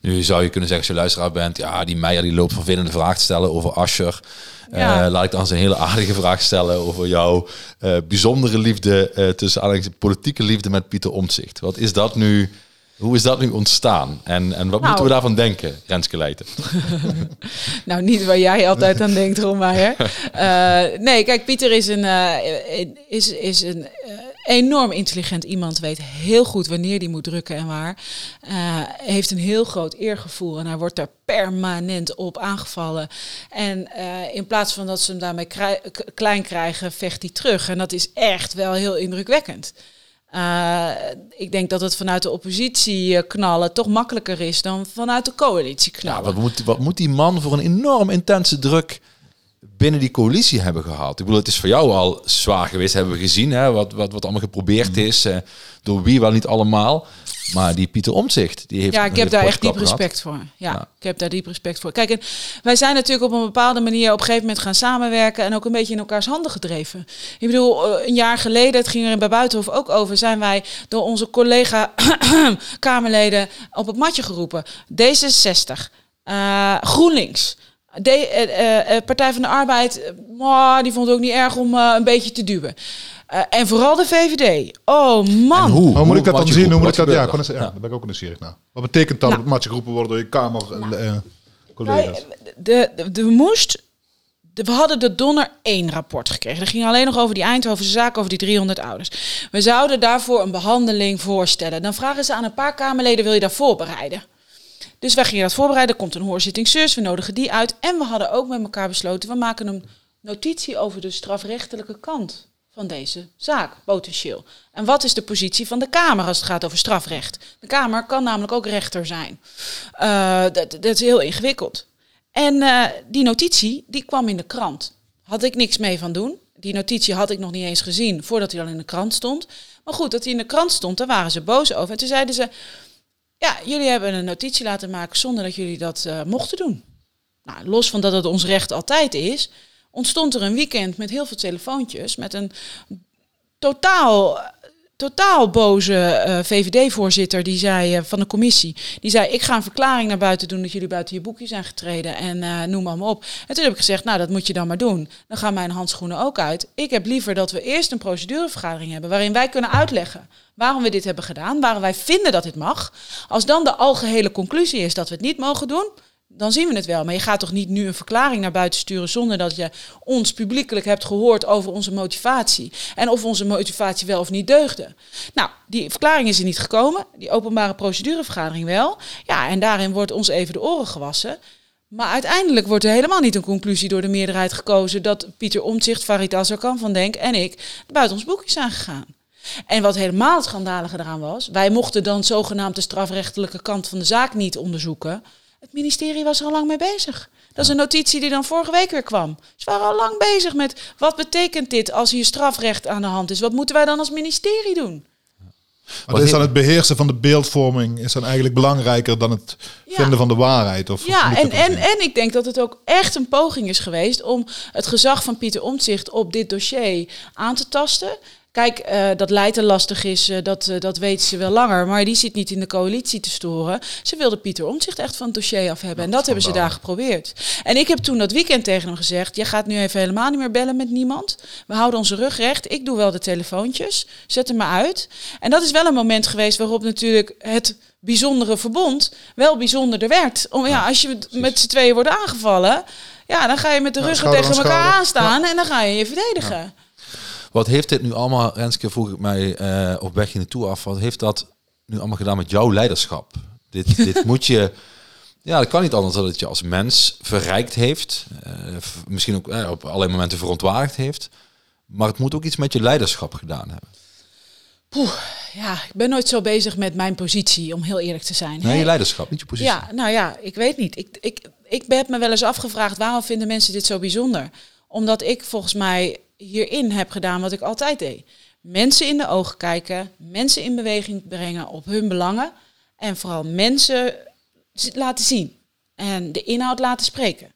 Nu zou je kunnen zeggen, als je luisteraar bent, ja, die Meijer die loopt vervelende vragen te stellen over Ascher. Ja. Eh, laat ik dan eens een hele aardige vraag stellen over jouw eh, bijzondere liefde, eh, tussen aanhalingstekens politieke liefde met Pieter Omtzigt. Wat is dat nu, hoe is dat nu ontstaan? En, en wat Nou. moeten we daarvan denken, Renske Leijten? Nou, niet waar jij altijd aan denkt, Romeyer. Eh nee, kijk, Pieter is een, is, is een enorm intelligent iemand. Weet heel goed wanneer die moet drukken en waar. Eh, heeft een heel groot eergevoel en hij wordt daar permanent op aangevallen. En eh, in plaats van dat ze hem daarmee klein krijgen, vecht hij terug. En dat is echt wel heel indrukwekkend. Eh, ik denk dat het vanuit de oppositie knallen toch makkelijker is dan vanuit de coalitie Ja, knallen. wat moet, wat moet die man voor een enorm intense druk binnen die coalitie hebben gehad? Ik bedoel, het is voor jou al zwaar geweest, hebben we gezien, hè, wat, wat, wat allemaal geprobeerd is, eh, door wie wel niet allemaal. Maar die Pieter Omtzigt, die heeft Ja, ik heb daar echt diep gehad. respect voor. Ja, Ja. ik heb daar diep respect voor. Kijk, en wij zijn natuurlijk op een bepaalde manier op een gegeven moment gaan samenwerken en ook een beetje in elkaars handen gedreven. Ik bedoel, eh, een jaar geleden, het ging er bij Buitenhof ook over, zijn wij door onze collega Kamerleden op het matje geroepen. D66, eh, GroenLinks. De, eh, eh, eh, Partij van de Arbeid, mwah, die vond het ook niet erg om eh, een beetje te duwen. Eh, en vooral de VVD. Oh man. En hoe? Hoe moet ik dat dan zien? Hoe moet ik dat? Ja, eens- daar ben ik ook nieuwsgierig naar. Wat betekent dat Nou. dat matje geroepen worden door je kamer eh, collega's? Wij- de, de, de moest. de- we hadden de Donner 1 rapport gekregen. Dat ging alleen nog over die Eindhovense zaak, over die 300 ouders. We zouden daarvoor een behandeling voorstellen. Dan vragen ze aan een paar Kamerleden: wil je dat voorbereiden? Dus wij gingen dat voorbereiden. Er komt een hoorzitting zus, we nodigen die uit. En we hadden ook met elkaar besloten: we maken een notitie over de strafrechtelijke kant van deze zaak, potentieel. En wat is de positie van de Kamer als het gaat over strafrecht? De Kamer kan namelijk ook rechter zijn. Eh, dat, dat is heel ingewikkeld. En eh, die notitie, die kwam in de krant. Had ik niks mee van doen. Die notitie had ik nog niet eens gezien voordat hij al in de krant stond. Maar goed, dat hij in de krant stond, daar waren ze boos over. En toen zeiden ze, ja, jullie hebben een notitie laten maken zonder dat jullie dat eh, mochten doen. Nou, los van dat het ons recht altijd is, ontstond er een weekend met heel veel telefoontjes, met een totaal, totaal boze eh, VVD-voorzitter die zei eh, van de commissie, die zei: ik ga een verklaring naar buiten doen dat jullie buiten je boekje zijn getreden en eh, noem maar, maar op. En toen heb ik gezegd: nou, dat moet je dan maar doen. Dan gaan mijn handschoenen ook uit. Ik heb liever dat we eerst een procedurevergadering hebben waarin wij kunnen uitleggen waarom we dit hebben gedaan, waarom wij vinden dat dit mag. Als dan de algehele conclusie is dat we het niet mogen doen, dan zien we het wel. Maar je gaat toch niet nu een verklaring naar buiten sturen zonder dat je ons publiekelijk hebt gehoord over onze motivatie. En of onze motivatie wel of niet deugde. Nou, die verklaring is er niet gekomen. Die openbare procedurevergadering wel. Ja, en daarin wordt ons even de oren gewassen. Maar uiteindelijk wordt er helemaal niet een conclusie door de meerderheid gekozen dat Pieter Omtzigt, Farid Azarkan van Denk en ik buiten ons boekje zijn gegaan. En wat helemaal het eraan was, wij mochten dan zogenaamd de strafrechtelijke kant van de zaak niet onderzoeken. Het ministerie was er al lang mee bezig. Dat is een notitie die dan vorige week weer kwam. Ze waren al lang bezig met wat betekent dit als hier strafrecht aan de hand is? Wat moeten wij dan als ministerie doen? Maar is dan het beheersen van de beeldvorming is dan eigenlijk belangrijker dan het Ja. vinden van de waarheid? Of Ja, en, en, en ik denk dat het ook echt een poging is geweest om het gezag van Pieter Omtzigt op dit dossier aan te tasten. Kijk, eh, dat Leiden lastig is, eh, dat, eh, dat weten ze wel langer. Maar die zit niet in de coalitie te storen. Ze wilden Pieter Omtzigt echt van het dossier af hebben. En dat hebben ze daar geprobeerd. En ik heb toen dat weekend tegen hem gezegd... jij gaat nu even helemaal niet meer bellen met niemand. We houden onze rug recht. Ik doe wel de telefoontjes. Zet hem maar uit. En dat is wel een moment geweest waarop natuurlijk het bijzondere verbond wel bijzonderder werd. Om, ja, als je met z'n tweeën wordt aangevallen... Ja, dan ga je met de Ja, ruggen tegen elkaar aanstaan en dan ga je je verdedigen. Wat heeft dit nu allemaal, Renske, vroeg ik mij eh, op weg hier naartoe af, wat heeft dat nu allemaal gedaan met jouw leiderschap? Dit, dit moet je, ja, dat kan niet anders dan dat het je als mens verrijkt heeft, eh, misschien ook eh, op allerlei momenten verontwaardigd heeft, maar het moet ook iets met je leiderschap gedaan hebben. Poeh, ja, ik ben nooit zo bezig met mijn positie, om heel eerlijk te zijn. Nee, je leiderschap, niet je positie. Ja, nou ja, ik weet niet. Ik, ik, ik heb me wel eens afgevraagd waarom vinden mensen dit zo bijzonder? Omdat ik volgens mij hierin heb gedaan wat ik altijd deed. Mensen in de ogen kijken, mensen in beweging brengen op hun belangen en vooral mensen laten zien en de inhoud laten spreken.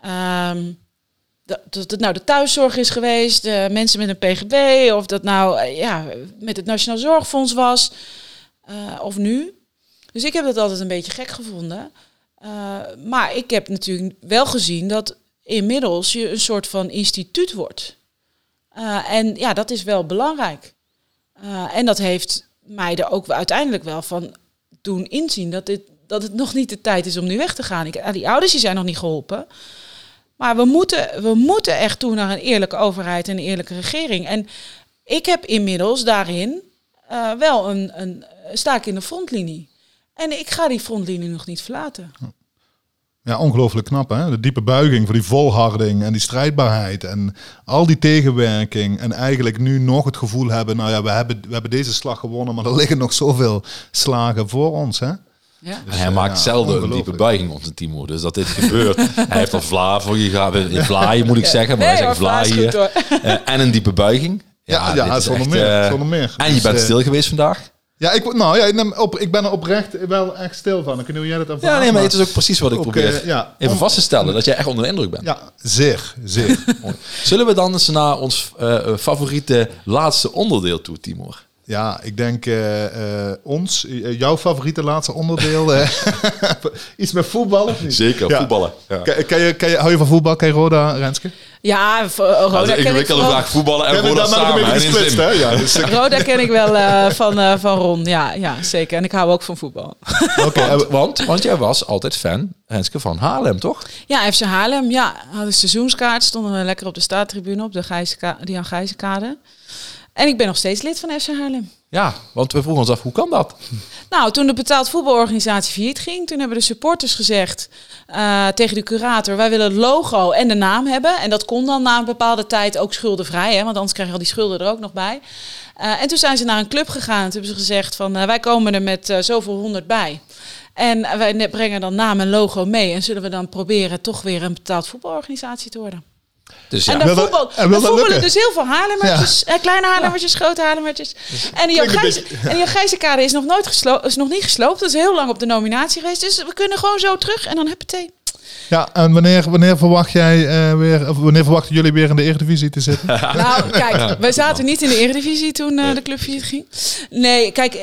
Ehm, dat, dat het nou de thuiszorg is geweest, de mensen met een PGB, of dat nou eh, ja, met het Nationaal Zorgfonds was, eh, of nu. Dus ik heb dat altijd een beetje gek gevonden. Eh, maar ik heb natuurlijk wel gezien dat inmiddels je een soort van instituut wordt. Eh, en ja, dat is wel belangrijk. Eh, en dat heeft mij er ook uiteindelijk wel van doen inzien dat, dit, dat het nog niet de tijd is om nu weg te gaan. Ik, eh, die ouders die zijn nog niet geholpen. Maar we moeten, we moeten echt toe naar een eerlijke overheid en een eerlijke regering. En ik heb inmiddels daarin wel een, een sta in de frontlinie. En ik ga die frontlinie nog niet verlaten. Ja, ongelooflijk knap hè. De diepe buiging voor die volharding en die strijdbaarheid en al die tegenwerking. En eigenlijk nu nog het gevoel hebben, nou ja, we hebben, we hebben deze slag gewonnen, maar er liggen nog zoveel slagen voor ons hè. Ja. En hij maakt ja, zelden een diepe buiging onze Timo. Dus dat dit gebeurt. hij heeft al vla voor je gehad. In vlaaien moet ik zeggen. Maar Nee, hij zegt vlaai Vlaai is hier. goed, Eh, en een diepe buiging. Ja, ja, is zonder echt, meer, eh, zonder meer. En je Dus, bent eh, stil geweest vandaag. Ja, ik, nou ja, ik, neem op, ik ben er oprecht wel echt stil van. Ik weet niet hoe jij dat ervaart. Ja, nee, maar het is ook precies wat ik ook, probeer ja, even om- vast te stellen. Dat jij echt onder de indruk bent. Ja, zeer, zeer. Zullen we dan eens naar ons eh, eh, favoriete laatste onderdeel toe, Timor? Ja, ik denk eh, eh, ons, eh, jouw favoriete laatste onderdeel. iets met voetbal of niet? Zeker, Ja. voetballen. Ja. Ken je, ken je, hou je van voetbal? Ken je Roda, Renske? Ja, Roda een ken ik vooral- vraag. Voetballen en Roda een samen. één gesplitst, hè? Ja, dus, Roda ken ik wel eh, van, eh, van Ron. Ja, ja, zeker. En ik hou ook van voetbal. Oké, Want, want, want jij was altijd fan, Renske, van Haarlem, toch? Ja, FC Haarlem. Ja, had een seizoenskaart. Stonden we lekker op de staattribune op de die aan Gijzenkade. En ik ben nog steeds lid van FC Haarlem. Ja, want we vroegen ons af, hoe kan dat? Nou, toen de betaald voetbalorganisatie failliet ging, toen hebben de supporters gezegd eh, tegen de curator: wij willen het logo en de naam hebben. En dat kon dan na een bepaalde tijd ook schuldenvrij, hè, want anders krijg je al die schulden er ook nog bij. Eh, en toen zijn ze naar een club gegaan. Toen hebben ze gezegd: van eh, wij komen er met zoveel honderd bij. En wij brengen dan naam en logo mee. En zullen we dan proberen toch weer een betaald voetbalorganisatie te worden. Dus ja, En dat- voetbal, en dat voetballen dus heel veel Haarlemmertjes. eh, kleine Haarlemmertjes, grote Haarlemmertjes. En die Jan en die Gijzenkade is nog nooit geslo- is nog niet gesloopt. Dat is heel lang op de nominatie geweest. Dus we kunnen gewoon zo terug en dan heb je ja, en wanneer, wanneer verwacht jij eh, weer, of wanneer verwachten jullie weer in de Eredivisie te zitten? Nou, kijk, wij zaten niet in de Eredivisie toen eh, de club failliet ging. Nee, kijk,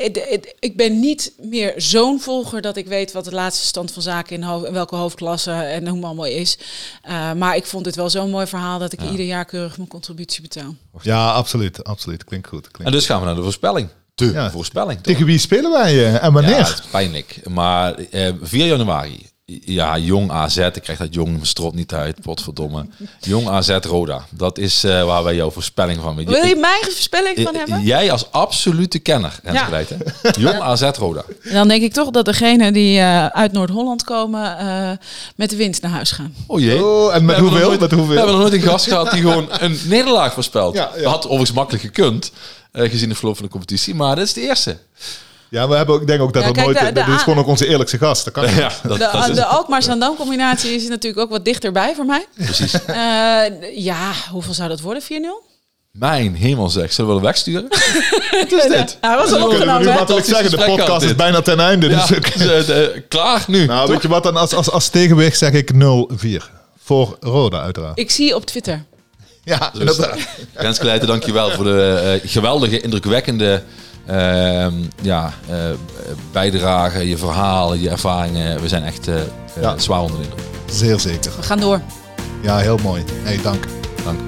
ik ben niet meer zo'n volger dat ik weet wat de laatste stand van zaken in, welke hoofdklasse en hoe het allemaal is. Eh, maar ik vond het wel zo'n mooi verhaal dat ik ieder jaar keurig mijn contributie betaal. Ja, absoluut, absoluut. Klinkt goed. Klinkt en dus gaan we naar de voorspelling. De Ja. voorspelling. toch? Tegen wie spelen wij en wanneer? Ja, het is pijnlijk. Maar eh, 4 januari. Ja, jong AZ. Ik krijg dat jong strot niet uit. Potverdomme. Jong AZ Roda. Dat is eh, waar wij jouw voorspelling van. Wil je mijn voorspelling van Eh, hebben? Jij als absolute kenner, Ja. Geleid, hè? Jong AZ Roda. Dan denk ik toch dat degenen die eh, uit Noord-Holland komen eh, met de winst naar huis gaan. Oh jee. Oh, en met We hebben nog hoeveel? nooit- Met hoeveel? We hebben nog nooit een gast gehad die gewoon een nederlaag voorspelt. Ja, ja. Dat had overigens makkelijk gekund, eh, gezien de verloop van de competitie. Maar dit is de eerste. Ja, we hebben ook, ik denk ook dat Ja, kijk, nooit... de- de dit is gewoon ook onze eerlijkste gast. Dat kan. Ja, dat, De, dat is de Alkmaar-Zandam combinatie is natuurlijk ook wat dichterbij voor mij. precies. Eh, ja, hoeveel zou dat worden? 4-0? Mijn hemel zeg, zullen we wel wegsturen? Wat is dit? Hij was al we nu opgenomen. hè? makkelijk zeggen, de podcast is bijna ten einde. Ja, Dus eh, eh, klaar nu. nou, toch? weet je wat dan? Als, als, als tegenwicht zeg ik 0-4. Voor Roda uiteraard. Ik zie je op Twitter. Ja, Dus, inderdaad. Renske Leijten, dankjewel voor de geweldige, indrukwekkende ehm, ja, eh, bijdrage, je verhalen, je ervaringen. We zijn echt eh, eh, Ja. zwaar onder de indruk. Zeer zeker. We gaan door. Ja, heel mooi. Hey, dank. Dank.